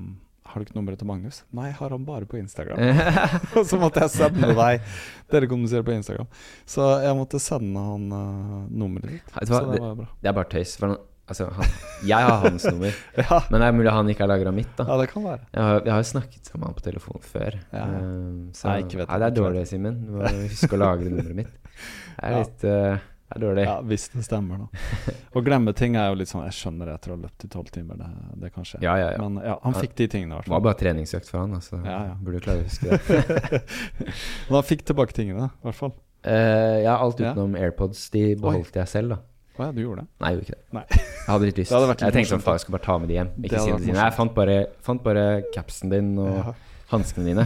[SPEAKER 1] 'har du ikke nummeret til Magnus?' 'Nei, jeg har han bare på Instagram'. og så måtte jeg sende deg Dere kommuniserer på Instagram. Så jeg måtte sende han uh, nummeret ditt. Det
[SPEAKER 2] Det, det er bare tøys. For han, altså, han, jeg har hans nummer,
[SPEAKER 1] Ja,
[SPEAKER 2] men det er mulig han ikke har lagra mitt. da
[SPEAKER 1] ja, det kan være.
[SPEAKER 2] Jeg har, jeg har jo snakket med han på telefon før.
[SPEAKER 1] Ja.
[SPEAKER 2] Um, så,
[SPEAKER 1] Nei, ikke vet
[SPEAKER 2] Nei, det er dårlig, Simen. Du må huske å lagre nummeret mitt. Det er
[SPEAKER 1] Ja.
[SPEAKER 2] litt uh, Det er dårlig.
[SPEAKER 1] Ja, hvis det stemmer, da. Å glemme ting er jo litt sånn Jeg skjønner det etter å ha løpt i tolv timer, det, det kan skje.
[SPEAKER 2] Ja, ja, ja.
[SPEAKER 1] Men ja, han fikk de tingene,
[SPEAKER 2] Det var bare treningsøkt for han, altså.
[SPEAKER 1] Ja, ja.
[SPEAKER 2] Burde klare å huske det.
[SPEAKER 1] Men han fikk tilbake tingene, i hvert fall.
[SPEAKER 2] Uh, ja, alt utenom AirPods, de beholdt jeg selv, da.
[SPEAKER 1] Å ja, du gjorde det?
[SPEAKER 2] Nei, jeg gjorde ikke det.
[SPEAKER 1] Nei.
[SPEAKER 2] Jeg hadde litt lyst.
[SPEAKER 1] Hadde vært litt
[SPEAKER 2] jeg tenkte sånn,
[SPEAKER 1] morsomt,
[SPEAKER 2] faen, jeg skal bare ta med de hjem.
[SPEAKER 1] Det
[SPEAKER 2] Ikke
[SPEAKER 1] hadde
[SPEAKER 2] si det til Nei, jeg fant bare, fant bare capsen din og
[SPEAKER 1] Ja.
[SPEAKER 2] hanskene dine.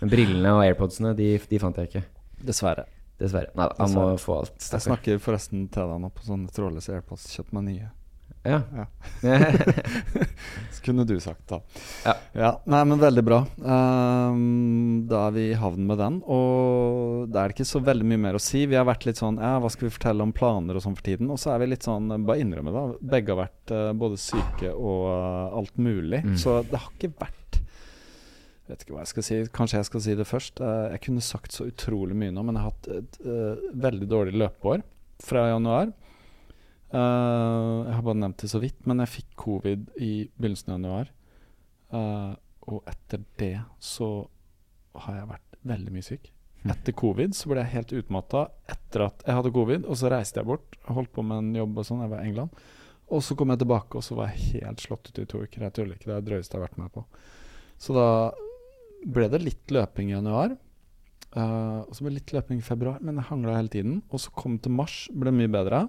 [SPEAKER 2] Men brillene og AirPodsene, de, de fant jeg ikke.
[SPEAKER 1] Dessverre.
[SPEAKER 2] Dessverre. Nei, han må få alt.
[SPEAKER 1] Jeg
[SPEAKER 2] stakkar.
[SPEAKER 1] snakker forresten til deg nå på sånne trådløse AirPods. Kjøpt meg nye.
[SPEAKER 2] Ja.
[SPEAKER 1] Ja. Så kunne du sagt, da.
[SPEAKER 2] Ja.
[SPEAKER 1] Nei, men veldig bra. Um, da er vi i havn med den. Og det er ikke så veldig mye mer å si. Vi har vært litt sånn Ja, hva skal vi fortelle om planer og sånn for tiden? Og så er vi litt sånn Bare innrømme det. Begge har vært uh, både syke og uh, alt mulig.
[SPEAKER 2] Mm.
[SPEAKER 1] Så det har ikke vært Vet ikke hva jeg skal si. Kanskje jeg skal si det først. Uh, jeg kunne sagt så utrolig mye nå, men jeg har hatt et veldig dårlig løpeår fra januar. Eh, jeg har bare nevnt det så vidt, men jeg fikk covid i begynnelsen av januar. Uh, og etter det så har jeg vært veldig mye syk.
[SPEAKER 2] Mm.
[SPEAKER 1] Etter covid så ble jeg helt utmatta etter at jeg hadde covid, og så reiste jeg bort. Holdt på med en jobb og sånn, jeg var i England. Og så kom jeg tilbake, og så var jeg helt slått ut i to uker. Jeg tuller ikke, det er det drøyeste jeg har vært med på. Så da ble det litt løping i januar. Uh, og så ble det litt løping i februar, men jeg hangla hele tiden. Og så kom det til mars, ble mye bedre.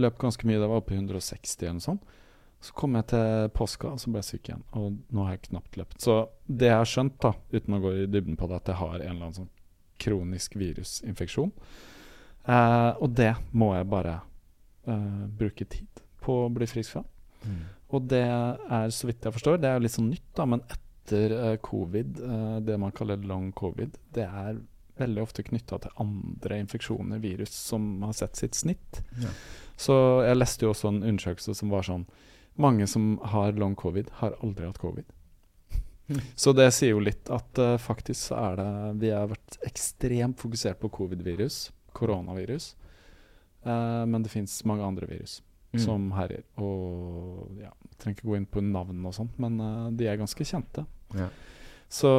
[SPEAKER 1] Løp ganske mye, det var oppe i 160 eller noe sånt. Så kom jeg til påska, og så ble jeg syk igjen. Og nå har jeg knapt løpt. Så det jeg har skjønt, da, uten å gå i dybden på det, at jeg har en eller annen sånn kronisk virusinfeksjon. Eh, og det må jeg bare eh, bruke tid på å bli frisk fra.
[SPEAKER 2] Mm.
[SPEAKER 1] Og det er, så vidt jeg forstår, det er jo litt sånn nytt, da, men etter eh, covid, eh, det man kaller long covid, det er veldig ofte knytta til andre infeksjoner, virus, som har sett sitt snitt.
[SPEAKER 2] Ja.
[SPEAKER 1] Så jeg leste jo også en undersøkelse som var sånn Mange som har long covid, har aldri hatt covid. Så det sier jo litt at uh, faktisk så er det Vi har vært ekstremt fokusert på covid-virus, koronavirus. Uh, men det fins mange andre virus
[SPEAKER 2] Mm.
[SPEAKER 1] som herjer. Og ja, trenger ikke gå inn på navn og sånt, men uh, de er ganske kjente.
[SPEAKER 2] Ja.
[SPEAKER 1] Så,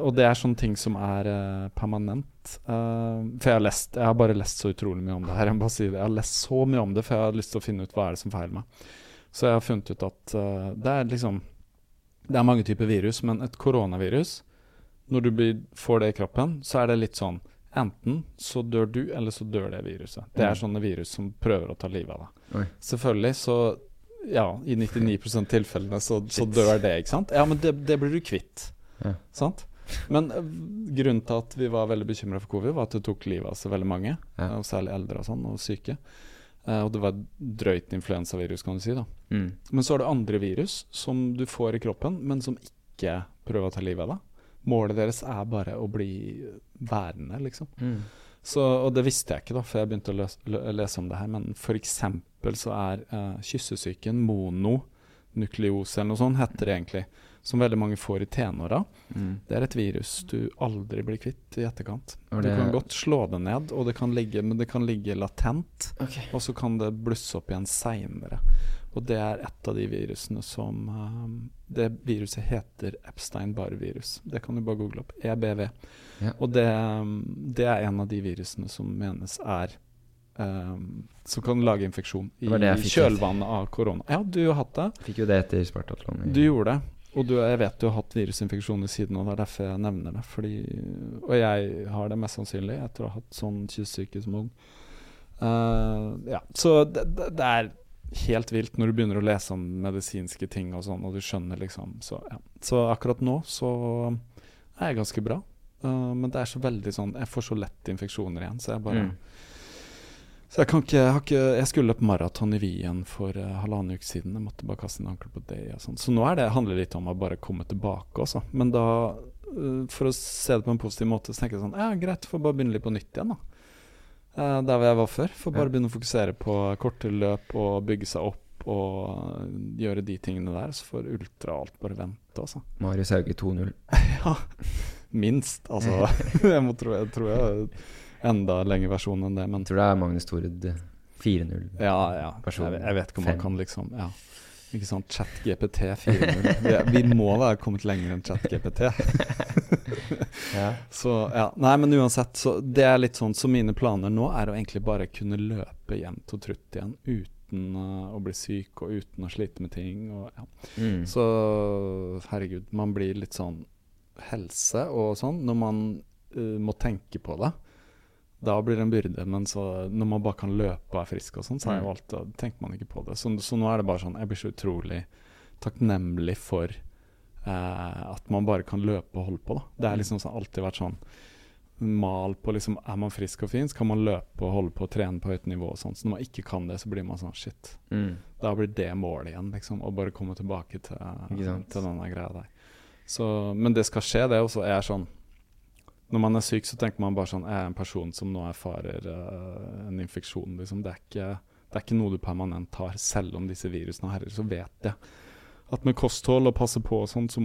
[SPEAKER 1] og det er sånne ting som er uh, permanent. Uh, for jeg har lest Jeg har bare lest så utrolig mye om det her. Jeg bare si det Jeg har lest så mye om det, for jeg har lyst til å finne ut hva er det som feiler meg. Så jeg har funnet ut at uh, det er liksom Det er mange typer virus, men et koronavirus Når du blir, får det i kroppen, så er det litt sånn Enten så dør du, eller så dør det viruset. Det er
[SPEAKER 2] Mm.
[SPEAKER 1] sånne virus som prøver å ta livet av deg.
[SPEAKER 2] Oi.
[SPEAKER 1] Selvfølgelig så Ja, i 99 av tilfellene så, så dør det, ikke sant? Ja, men det, det blir du kvitt.
[SPEAKER 2] Ja.
[SPEAKER 1] Sant? Men øh, grunnen til at vi var veldig bekymra for covid, var at det tok livet av så veldig mange.
[SPEAKER 2] Ja.
[SPEAKER 1] Og særlig eldre og sånn, og syke. Uh, og det var drøyt influensavirus, kan du si. da
[SPEAKER 2] Mm.
[SPEAKER 1] Men så er det andre virus som du får i kroppen, men som ikke prøver å ta livet av deg. Målet deres er bare å bli værende, liksom.
[SPEAKER 2] Mm.
[SPEAKER 1] Så, og det visste jeg ikke da, før jeg begynte å løse, lese om det her. Men f.eks. så er uh, kyssesyken mononukleose eller noe sånt, heter det egentlig. Som veldig mange får i tenåra.
[SPEAKER 2] Mm.
[SPEAKER 1] Det er et virus du aldri blir kvitt i etterkant. Du kan godt slå det ned, og det kan ligge, men det kan ligge latent.
[SPEAKER 2] Okay.
[SPEAKER 1] Og så kan det blusse opp igjen seinere. Og det er et av de virusene som um, Det viruset heter Epstein-Barr-virus. Det kan du bare google opp. EBV.
[SPEAKER 2] Ja.
[SPEAKER 1] Og det, det er en av de virusene som menes er um, Som kan lage infeksjon i kjølvannet av korona. Ja, du har hatt det.
[SPEAKER 2] Fikk jo det etter Spartatlon.
[SPEAKER 1] Du gjorde det. Og du, jeg vet du har hatt virusinfeksjoner siden, og det er derfor jeg nevner det. Fordi, og jeg har det mest sannsynlig etter å ha hatt sånn kystsyke som ung. Uh, ja, så det, det, er helt vilt når du begynner å lese om medisinske ting og sånn, og du skjønner liksom Så, ja. så akkurat nå så er jeg ganske bra. Uh, men det er så veldig sånn Jeg får så lett infeksjoner igjen, så jeg bare
[SPEAKER 2] Mm.
[SPEAKER 1] Så jeg kan ikke, jeg, ikke, jeg skulle løpe maraton i Wien for uh, halvannen uke siden. Jeg måtte bare kaste en ankel på det. Og sånt. Så nå er det, handler det litt om å bare komme tilbake også. Men da, uh, for å se det på en positiv måte, så tenker jeg sånn Ja, greit, får bare begynne litt på nytt igjen, da. Uh, der hvor jeg var før. Får bare
[SPEAKER 2] Ja.
[SPEAKER 1] begynne å fokusere på korte løp og bygge seg opp og gjøre de tingene der. Så får ultra alt bare vente, altså.
[SPEAKER 2] Marius Hauge 2-0.
[SPEAKER 1] Ja, minst. Altså, jeg må tro jeg tror jeg enda lengre versjon enn det, men
[SPEAKER 2] Jeg tror det er Magnus Torud 4-0.
[SPEAKER 1] Ja, ja. Jeg, jeg vet ikke om man kan liksom Ja. Ikke sant. ChatGPT 4.0. Vi, vi må være kommet lenger enn ChatGPT.
[SPEAKER 2] Ja.
[SPEAKER 1] Så ja, Nei, men uansett, så det er litt sånn Så mine planer nå er å egentlig bare kunne løpe jevnt og trutt igjen uten eh, å bli syk og uten å slite med ting. Og, ja.
[SPEAKER 2] Mm.
[SPEAKER 1] Så herregud, man blir litt sånn helse og sånn når man uh, må tenke på det. Da blir det en byrde, men så når man bare kan løpe og er frisk og sånn, så er jo
[SPEAKER 2] Mm.
[SPEAKER 1] alt, da tenker man ikke på det. Så, så nå er det bare sånn Jeg blir så utrolig takknemlig for eh, at man bare kan løpe og holde på, da. Det har liksom sånn, alltid vært sånn mal på liksom Er man frisk og fin, så kan man løpe og holde på og trene på høyt nivå og sånn. Så når man ikke kan det, så blir man sånn shit.
[SPEAKER 2] Mm.
[SPEAKER 1] Da blir det målet igjen, liksom. Å bare komme tilbake til, til denne greia der. Så, men det skal skje, det også. Jeg er sånn Når man er syk, så tenker man bare sånn Jeg er en person som nå erfarer uh, en infeksjon, liksom. Det er, ikke, det er ikke noe du permanent tar. Selv om disse virusene herrer, så vet jeg at med kosthold og passe på og sånn, så,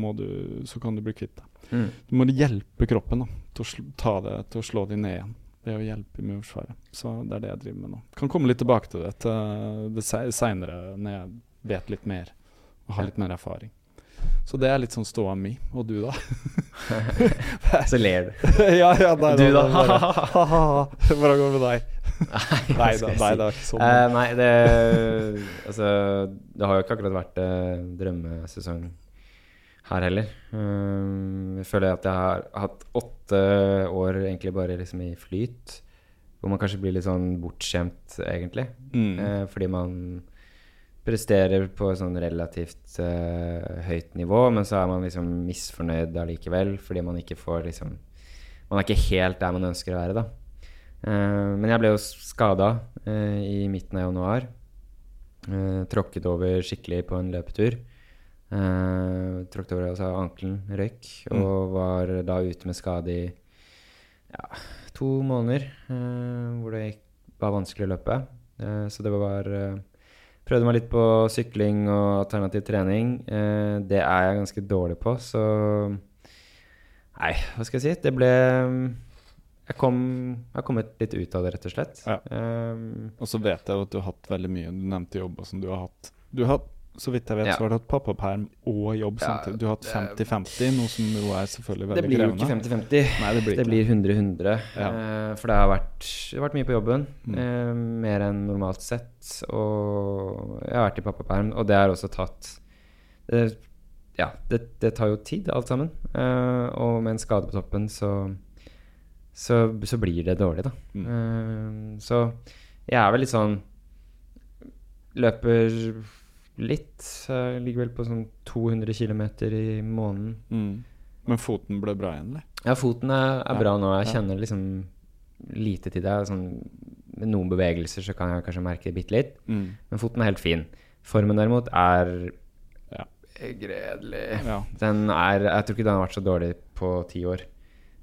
[SPEAKER 1] så kan du bli kvitt det.
[SPEAKER 2] Mm.
[SPEAKER 1] Du må hjelpe kroppen da, til å ta det, til å slå de ned igjen. Det å hjelpe immunforsvaret. Så det er det jeg driver med nå. Kan komme litt tilbake til det til det seinere, når jeg vet litt mer og har litt mer erfaring. Så det er litt sånn ståa mi. Og du, da?
[SPEAKER 2] Så ler du.
[SPEAKER 1] ja, ja, nei,
[SPEAKER 2] Du da?
[SPEAKER 1] Hvordan går det med deg? Nei, da, nei, det er ikke sånn.
[SPEAKER 2] Uh, nei, det Altså, det har jo ikke akkurat vært uh, drømmesesong her heller. Um, jeg føler at jeg har hatt åtte år egentlig bare liksom i flyt. Hvor man kanskje blir litt sånn bortskjemt, egentlig.
[SPEAKER 1] Mm.
[SPEAKER 2] uh, fordi man presterer på et sånn relativt uh, høyt nivå, men så er man liksom misfornøyd allikevel fordi man ikke får liksom Man er ikke helt der man ønsker å være, da. Uh, men jeg ble jo skada uh, i midten av januar. Eh, tråkket over skikkelig på en løpetur. Eh, tråkket over altså ankelen røyk, og var da ute med skade i ja, to måneder. eh, hvor det gikk, var vanskelig å løpe. Eh, så det var eh, Prøvde meg litt på sykling og alternativ trening. Eh, det er jeg ganske dårlig på, så Nei, hva skal jeg si? Det ble Jeg kom Jeg har kommet litt ut av det, rett og slett.
[SPEAKER 1] Ja.
[SPEAKER 2] Um,
[SPEAKER 1] Og så vet jeg at du har hatt veldig mye. Du nevnte jobber sånn. Du har hatt Du har, så vidt jeg vet,
[SPEAKER 2] Ja.
[SPEAKER 1] så har du hatt pappaperm og jobb
[SPEAKER 2] Ja,
[SPEAKER 1] samtidig. Du har hatt 50-50, noe som jo er selvfølgelig veldig
[SPEAKER 2] det blir jo ikke 50-50.
[SPEAKER 1] Det blir
[SPEAKER 2] Det blir 100-100.
[SPEAKER 1] Ja.
[SPEAKER 2] Uh, for det har vært, det har vært mye på jobben.
[SPEAKER 1] Mm.
[SPEAKER 2] Uh, mer enn normalt sett. Og jeg har vært i pappaperm, og det har også tatt det, Ja, det, det tar jo tid, alt sammen. Uh, og med en skade på toppen, så, så, så blir det dårlig, da.
[SPEAKER 1] Mm.
[SPEAKER 2] Så jeg er vel litt sånn Løper litt. Jeg ligger vel på sånn 200 km i måneden.
[SPEAKER 1] Mm. Men foten ble bra igjen, eller?
[SPEAKER 2] Ja, foten er, er
[SPEAKER 1] Ja,
[SPEAKER 2] bra nå. Jeg kjenner liksom lite til det. Sånn, med noen bevegelser så kan jeg kanskje merke det bitte litt.
[SPEAKER 1] Mm.
[SPEAKER 2] Men foten er helt fin. Formen derimot er
[SPEAKER 1] Ja.
[SPEAKER 2] gredelig.
[SPEAKER 1] Ja.
[SPEAKER 2] Den er Jeg tror ikke den har vært så dårlig på ti år,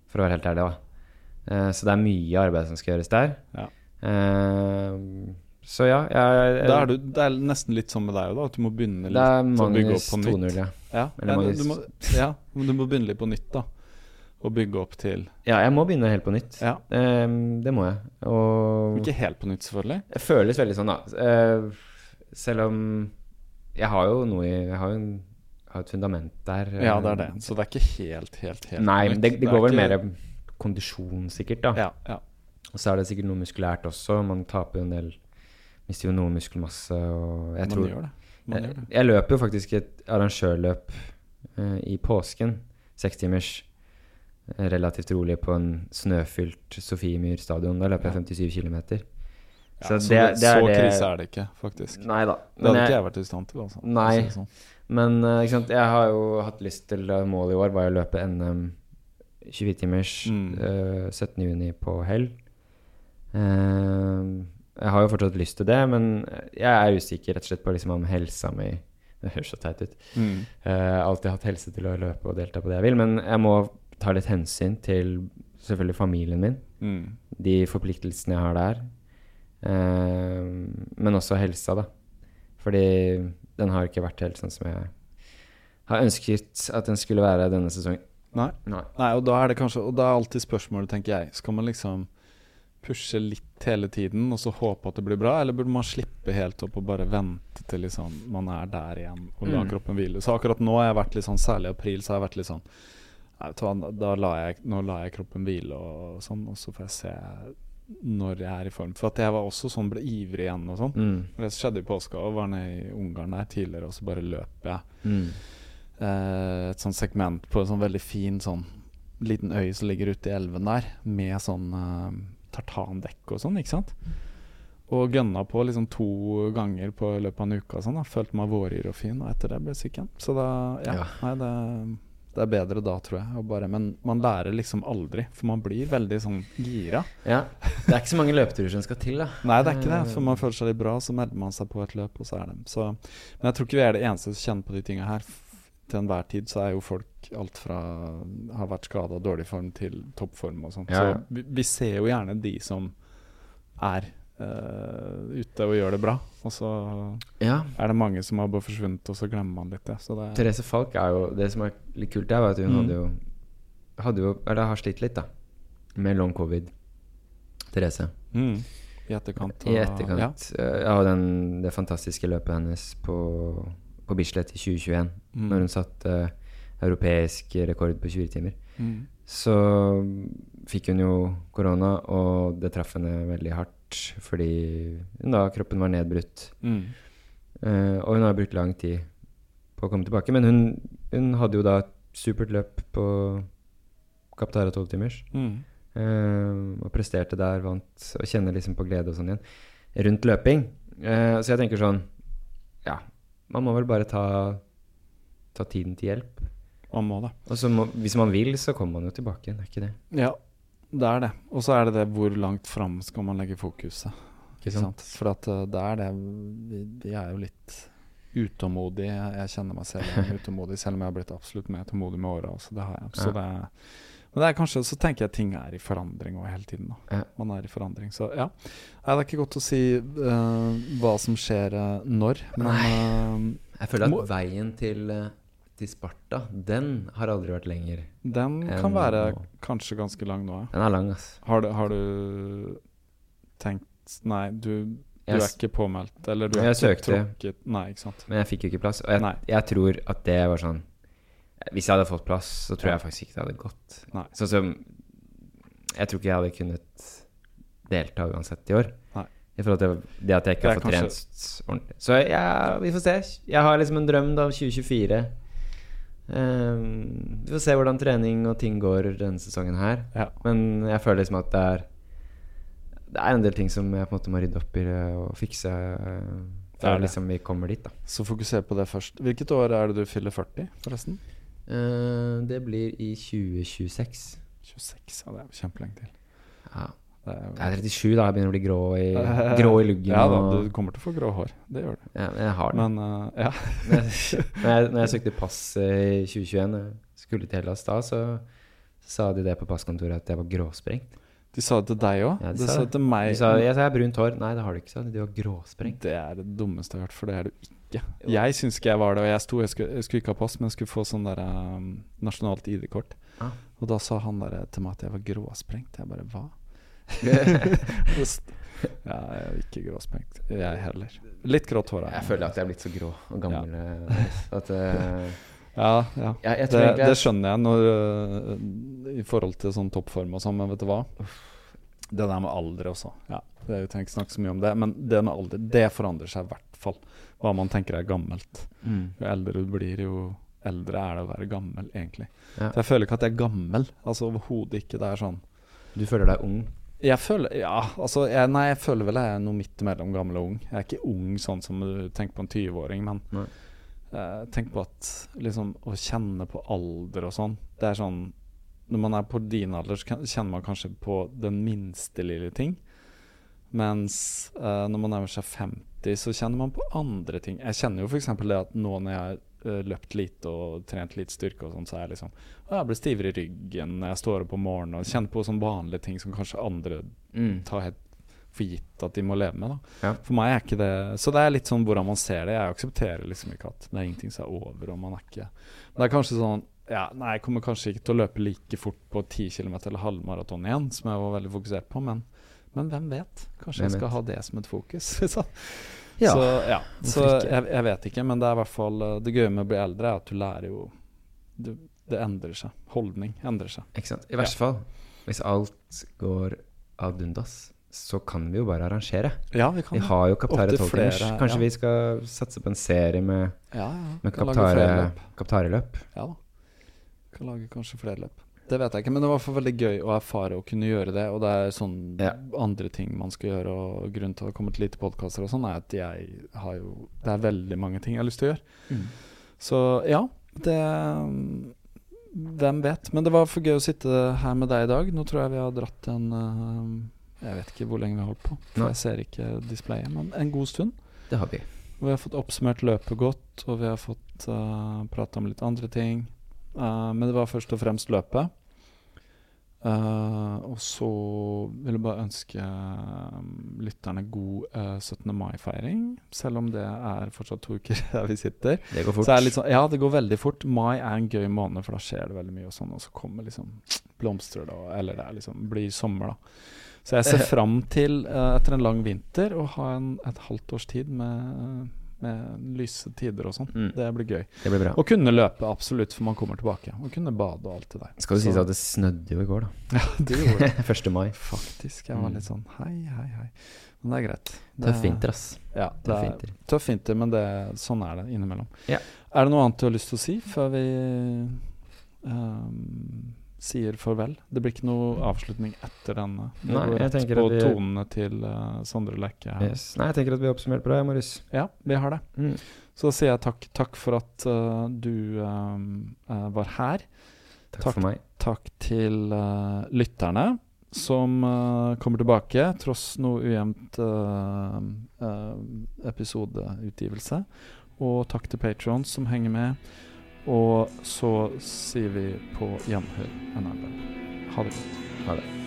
[SPEAKER 2] for å være helt ærlig. da. Eh, så det er mye arbeid som skal gjøres der.
[SPEAKER 1] Ja.
[SPEAKER 2] Eh, så ja, jeg,
[SPEAKER 1] Da er du, det er nesten litt sånn med deg òg, da. At du må begynne litt
[SPEAKER 2] Det er
[SPEAKER 1] bygge
[SPEAKER 2] Magnus
[SPEAKER 1] opp på nytt.
[SPEAKER 2] 2-0, ja.
[SPEAKER 1] Ja,
[SPEAKER 2] Magnus-
[SPEAKER 1] du må, ja, du må begynne litt på nytt, da. Og bygge opp til
[SPEAKER 2] Ja, jeg må begynne helt på nytt.
[SPEAKER 1] Ja.
[SPEAKER 2] Um, det må jeg. Og
[SPEAKER 1] Ikke helt på nytt, selvfølgelig.
[SPEAKER 2] Det føles veldig sånn, da. Uh, selv om jeg har jo noe i Jeg har jo en, har et fundament der. eh,
[SPEAKER 1] Ja, det er det. Så det er ikke helt, helt, helt
[SPEAKER 2] Nei,
[SPEAKER 1] på
[SPEAKER 2] men
[SPEAKER 1] nytt.
[SPEAKER 2] det, det
[SPEAKER 1] går
[SPEAKER 2] går vel
[SPEAKER 1] ikke-
[SPEAKER 2] mer kondisjon, sikkert, da.
[SPEAKER 1] Ja, ja.
[SPEAKER 2] Og så er det sikkert noe muskulært også. Man taper jo en del Mister jo noe muskelmasse. Og jeg
[SPEAKER 1] Man
[SPEAKER 2] tror
[SPEAKER 1] gjør det. Man
[SPEAKER 2] jeg,
[SPEAKER 1] gjør det.
[SPEAKER 2] jeg løper jo faktisk et arrangørløp uh, i påsken. Sekstimers. eh, Relativt rolig på en snøfylt Sofiemyr stadion. Da løper jeg 57 km.
[SPEAKER 1] Ja,
[SPEAKER 2] så
[SPEAKER 1] så
[SPEAKER 2] det-
[SPEAKER 1] det,
[SPEAKER 2] det er
[SPEAKER 1] så
[SPEAKER 2] det-
[SPEAKER 1] krise er det ikke, faktisk.
[SPEAKER 2] Nei da.
[SPEAKER 1] Det hadde
[SPEAKER 2] jeg-
[SPEAKER 1] ikke jeg vært i stand til. Altså,
[SPEAKER 2] Nei.
[SPEAKER 1] sånn.
[SPEAKER 2] Men sant? jeg har jo hatt lyst til uh, Målet i år var å løpe NM 24-timers
[SPEAKER 1] Mm.
[SPEAKER 2] uh, 17.6 på Hell. Eh, jeg har jo fortsatt lyst til det, men jeg er usikker rett og slett på liksom om helsa mi Det høres så teit ut.
[SPEAKER 1] Mm.
[SPEAKER 2] Uh, alltid hatt helse til å løpe og delta på det jeg vil, men jeg må ta litt hensyn til selvfølgelig familien min.
[SPEAKER 1] Mm.
[SPEAKER 2] De forpliktelsene jeg har der. Uh, men også helsa, da. Fordi den har ikke vært helt sånn som jeg har ønsket at den skulle være denne sesongen.
[SPEAKER 1] Nei.
[SPEAKER 2] Nei.
[SPEAKER 1] Nei, og da er det kanskje Og da er alltid spørsmålet, tenker jeg, skal man liksom pushe litt hele tiden og så håpe at det blir bra, eller burde man slippe helt opp og bare vente til liksom man er der igjen og la
[SPEAKER 2] Mm.
[SPEAKER 1] kroppen hvile? Så akkurat nå har jeg vært litt sånn, særlig i april, så har jeg vært litt sånn da la jeg, nå lar jeg kroppen hvile og sånn, og så får jeg se når jeg er i form. For at jeg var også sånn, ble ivrig igjen og sånn.
[SPEAKER 2] Mm.
[SPEAKER 1] Det skjedde i påska, og var nede i Ungarn der tidligere, og så bare løp jeg
[SPEAKER 2] Mm.
[SPEAKER 1] eh, et sånt segment på en sånn veldig fin sånn liten øy som ligger ute i elven der, med sånn eh, tartandekk og sånn, ikke sant? Og gønna på liksom to ganger på løpet av en uke og sånn. Følte meg våryr og fin, og etter det ble jeg syk igjen. Så da Ja,
[SPEAKER 2] Ja.
[SPEAKER 1] nei, det, det er bedre da, tror jeg. Bare, men man lærer liksom aldri, for man blir veldig sånn gira.
[SPEAKER 2] Ja. Det er ikke så mange løpeturer som skal til, da.
[SPEAKER 1] Nei, det er ikke det. For man føler seg litt bra, så melder man seg på et løp, og så er det. Så, men jeg tror ikke vi er det eneste som kjenner på de tinga her. Til enhver tid så er jo folk alt fra har vært skada, dårlig form, til toppform og sånn.
[SPEAKER 2] Ja, ja.
[SPEAKER 1] Så vi, vi ser jo gjerne de som er uh, ute og gjør det bra. Og så
[SPEAKER 2] Ja.
[SPEAKER 1] er det mange som har bare forsvunnet, og så glemmer man litt det. Så det
[SPEAKER 2] Therese Falk er jo Det som er litt kult, er var at hun
[SPEAKER 1] Mm.
[SPEAKER 2] hadde jo Hadde jo Eller har slitt litt, da. Med long covid. Therese.
[SPEAKER 1] mm, I etterkant.
[SPEAKER 2] I etterkant.
[SPEAKER 1] Ja.
[SPEAKER 2] den, det fantastiske løpet hennes på, på Bislett i 2021,
[SPEAKER 1] Mm.
[SPEAKER 2] når hun satte europeisk rekord på 24 timer.
[SPEAKER 1] Mm.
[SPEAKER 2] Så fikk hun jo korona, og det traff henne veldig hardt fordi da kroppen var nedbrutt.
[SPEAKER 1] Mm.
[SPEAKER 2] Uh, og hun har brukt lang tid på å komme tilbake. Men hun, hun hadde jo da et supert løp på Kaptara 12 timers.
[SPEAKER 1] Mm.
[SPEAKER 2] Uh, og presterte der, vant, og kjenner liksom på glede og sånn igjen. Rundt løping. Uh, så jeg tenker sånn Ja, man må vel bare ta, ta tiden til hjelp.
[SPEAKER 1] Man må det.
[SPEAKER 2] Og så må, hvis man vil, så kommer man jo tilbake igjen. Er ikke det?
[SPEAKER 1] Ja, det er det. Og så er det det hvor langt fram skal man legge fokuset. Ikke sant? For at uh, det er det vi, vi er jo litt utålmodige. Jeg, kjenner meg selv utålmodig, selv om jeg har blitt absolutt mer tålmodig med åra. Så det har jeg. Så
[SPEAKER 2] Ja.
[SPEAKER 1] det er, men det er kanskje, så tenker jeg ting er i forandring også hele tiden. Da. Man er i forandring. Så ja. Det er ikke godt å si uh, hva som skjer uh, når, men
[SPEAKER 2] Jeg føler at
[SPEAKER 1] Må-
[SPEAKER 2] veien til, til Sparta, den har aldri vært lenger.
[SPEAKER 1] uh, den kan være
[SPEAKER 2] nå.
[SPEAKER 1] kanskje ganske lang nå. ja.
[SPEAKER 2] Den er lang, ass.
[SPEAKER 1] Har du, har du tenkt Nei, du, du
[SPEAKER 2] Jeg,
[SPEAKER 1] er ikke påmeldt, eller du
[SPEAKER 2] Jeg
[SPEAKER 1] er ikke
[SPEAKER 2] søkte.
[SPEAKER 1] tråkket Nei, ikke sant.
[SPEAKER 2] men jeg fikk jo ikke plass. Og jeg, jeg tror at det var sånn Hvis jeg hadde fått plass, så tror
[SPEAKER 1] Ja.
[SPEAKER 2] jeg faktisk ikke det hadde gått.
[SPEAKER 1] Nei.
[SPEAKER 2] Sånn som Jeg tror ikke jeg hadde kunnet delta uansett i år.
[SPEAKER 1] Nei.
[SPEAKER 2] I forhold til det at jeg ikke har
[SPEAKER 1] fått
[SPEAKER 2] fått trent ordentlig. Så ja, vi får se. Jeg har liksom en drøm da om 2024. Um, vi får se hvordan trening og ting går denne sesongen her.
[SPEAKER 1] Ja.
[SPEAKER 2] Men jeg føler liksom at det er Det er en del ting som jeg på en måte må rydde opp i det og fikse. eh,
[SPEAKER 1] er
[SPEAKER 2] Før liksom vi kommer dit, da.
[SPEAKER 1] Så fokuser på det først. Hvilket år er det du fyller 40, forresten?
[SPEAKER 2] Eh, det blir i 2026.
[SPEAKER 1] 26. Ja, det er kjempelenge til.
[SPEAKER 2] Ja.
[SPEAKER 1] Det er
[SPEAKER 2] Jeg er 37, da. Jeg begynner å bli grå i, grå i luggen.
[SPEAKER 1] Ja da, du kommer til å få grå hår. Det gjør du.
[SPEAKER 2] ja, men jeg har det.
[SPEAKER 1] Men uh, ja.
[SPEAKER 2] når, jeg, når jeg søkte pass eh, i 2021, skulle til Hellas da, så sa de det på passkontoret at jeg var gråsprengt.
[SPEAKER 1] De sa det til deg òg.
[SPEAKER 2] Ja, de
[SPEAKER 1] de
[SPEAKER 2] sa det.
[SPEAKER 1] til meg.
[SPEAKER 2] De sa jeg sa jeg har brunt hår. Nei, det har du ikke, sa de. Du gråsprengt.
[SPEAKER 1] Det er det dummeste jeg har hørt, for det er du ikke. Jeg syns ikke jeg var det, og jeg sto Jeg skulle, jeg skulle ikke ha pass, men jeg skulle få sånn der um, nasjonalt ID-kort.
[SPEAKER 2] Ah.
[SPEAKER 1] Og da sa han der til meg at jeg var gråsprengt. Jeg bare hva? Ja, jeg er ikke gråsprengt. Jeg heller. Litt grått hår.
[SPEAKER 2] Jeg føler at jeg er blitt så grå og gammel Ja. at uh,
[SPEAKER 1] Ja, ja.
[SPEAKER 2] jeg, jeg
[SPEAKER 1] Det, det skjønner jeg når, uh, i forhold til sånn toppform og sånn, men vet du hva? Det der med alder også. Ja, det er jo ikke snakke så mye om det, men det med alder, det forandrer seg i hvert fall. Hva man tenker er gammelt.
[SPEAKER 2] mm.
[SPEAKER 1] Jo eldre du blir, jo eldre er det å være gammel, egentlig.
[SPEAKER 2] Ja.
[SPEAKER 1] Så jeg føler ikke at jeg er gammel. Altså overhodet ikke. Det er sånn
[SPEAKER 2] Du føler deg ung?
[SPEAKER 1] Jeg føler Ja, altså jeg, Nei, jeg føler vel jeg er noe midt mellom gammel og ung. Jeg er ikke ung sånn som du tenker på en 20-åring, men
[SPEAKER 2] Nei.
[SPEAKER 1] eh, tenk på at liksom å kjenne på alder og sånn Det er sånn Når man er på din alder, så kjenner man kanskje på den minste lille ting. Mens eh, når man nærmer seg 50, så kjenner man på andre ting. Jeg kjenner jo f.eks. det at nå når jeg har eh, løpt lite og trent litt styrke og sånn, så er jeg liksom Jeg blir stivere i ryggen når jeg står opp om morgenen og kjenner på sånne vanlige ting som kanskje andre
[SPEAKER 2] Mm.
[SPEAKER 1] tar helt for gitt at de må leve med.
[SPEAKER 2] Ja.
[SPEAKER 1] For meg er ikke det Så det er litt sånn hvordan man ser det. Jeg aksepterer liksom ikke at det er ingenting som er over, og man er ikke Men det er kanskje sånn ja, Nei, jeg kommer kanskje ikke til å løpe like fort på 10 km eller halvmaraton igjen, som jeg var veldig fokusert på, men, men hvem vet? Kanskje
[SPEAKER 2] Hvem
[SPEAKER 1] jeg skal
[SPEAKER 2] vet?
[SPEAKER 1] ha det som et fokus. så
[SPEAKER 2] Ja,
[SPEAKER 1] så, ja. så jeg, jeg vet ikke, men det er i hvert fall eh, Det gøye med å bli eldre er at du lærer jo du, det endrer seg. Holdning endrer seg.
[SPEAKER 2] Ikke sant? I verste fall, hvis alt går ad undas, så kan vi jo bare arrangere.
[SPEAKER 1] Ja, vi kan
[SPEAKER 2] Vi har jo Kaptare tolvtimers. Kanskje
[SPEAKER 1] ja.
[SPEAKER 2] vi skal satse på en serie med,
[SPEAKER 1] Ja, ja.
[SPEAKER 2] med
[SPEAKER 1] Kaptare-løp.
[SPEAKER 2] Kaptareløp?
[SPEAKER 1] Ja da. Kan lage kanskje flere løp. Det vet jeg ikke, men det var fall veldig gøy å erfare å kunne gjøre det. Og det er sånn
[SPEAKER 2] Ja.
[SPEAKER 1] andre ting man skal gjøre, og grunnen til at det til lite podkaster og sånn, er at jeg har jo Det er veldig mange ting jeg har lyst til å gjøre. Så ja, det Hvem vet. Men det var for gøy å sitte her med deg i dag. Nå tror jeg vi har dratt en eh, Jeg vet ikke hvor lenge vi har holdt på, for
[SPEAKER 2] Nei.
[SPEAKER 1] jeg ser ikke displayet, men en god stund.
[SPEAKER 2] Det har vi.
[SPEAKER 1] Vi har fått oppsummert løpet godt, og vi har fått uh, prata om litt andre ting. Eh, men det var først og fremst løpet. Uh, og så vil jeg bare ønske eh, lytterne god uh, 17. mai-feiring. Selv om det er fortsatt to uker der vi sitter.
[SPEAKER 2] Det går fort.
[SPEAKER 1] Så det sånn, ja, det går veldig fort. Mai er en gøy måned, for da skjer det veldig mye. Og sånn Og så kommer liksom blomstrer det, eller det liksom, blir sommer, da. Så jeg ser fram til, uh, etter en lang vinter, å ha en, et halvt års tid med, med lyse tider og sånn.
[SPEAKER 2] Mm.
[SPEAKER 1] Det blir gøy.
[SPEAKER 2] Det blir bra.
[SPEAKER 1] Og kunne løpe, absolutt, for man kommer tilbake. Og kunne bade og alt det der.
[SPEAKER 2] Skal det
[SPEAKER 1] si
[SPEAKER 2] sies at det snødde jo i går, da.
[SPEAKER 1] Ja, det gjorde det.
[SPEAKER 2] 1. mai.
[SPEAKER 1] Faktisk. Jeg var
[SPEAKER 2] Mm.
[SPEAKER 1] litt sånn hei, hei, hei. Men det er greit. Det
[SPEAKER 2] Tøff
[SPEAKER 1] er-
[SPEAKER 2] vinter, ass.
[SPEAKER 1] Ja, det
[SPEAKER 2] Tøff
[SPEAKER 1] er
[SPEAKER 2] vinter.
[SPEAKER 1] tøff vinter, men det, sånn er det innimellom.
[SPEAKER 2] Ja.
[SPEAKER 1] Er det noe annet du har lyst til å si før vi ehm, sier farvel? Det blir ikke noe avslutning etter denne. Det
[SPEAKER 2] Nei,
[SPEAKER 1] går rett på
[SPEAKER 2] vi-
[SPEAKER 1] tonene til uh, Sondre Lekke.
[SPEAKER 2] Yes. Nei, jeg tenker at vi har oppsummert bra, Marius.
[SPEAKER 1] Ja, vi har det.
[SPEAKER 2] Mm.
[SPEAKER 1] Så sier jeg takk, takk for at uh, du eh, var her.
[SPEAKER 2] Takk,
[SPEAKER 1] Takk.
[SPEAKER 2] for meg.
[SPEAKER 1] Takk til eh, lytterne som eh, kommer tilbake tross noe ujevnt eh, eh, episodeutgivelse. Og takk til Patrons som henger med. Og så sier vi på gjenhør en. Ha det godt.
[SPEAKER 2] Ha det.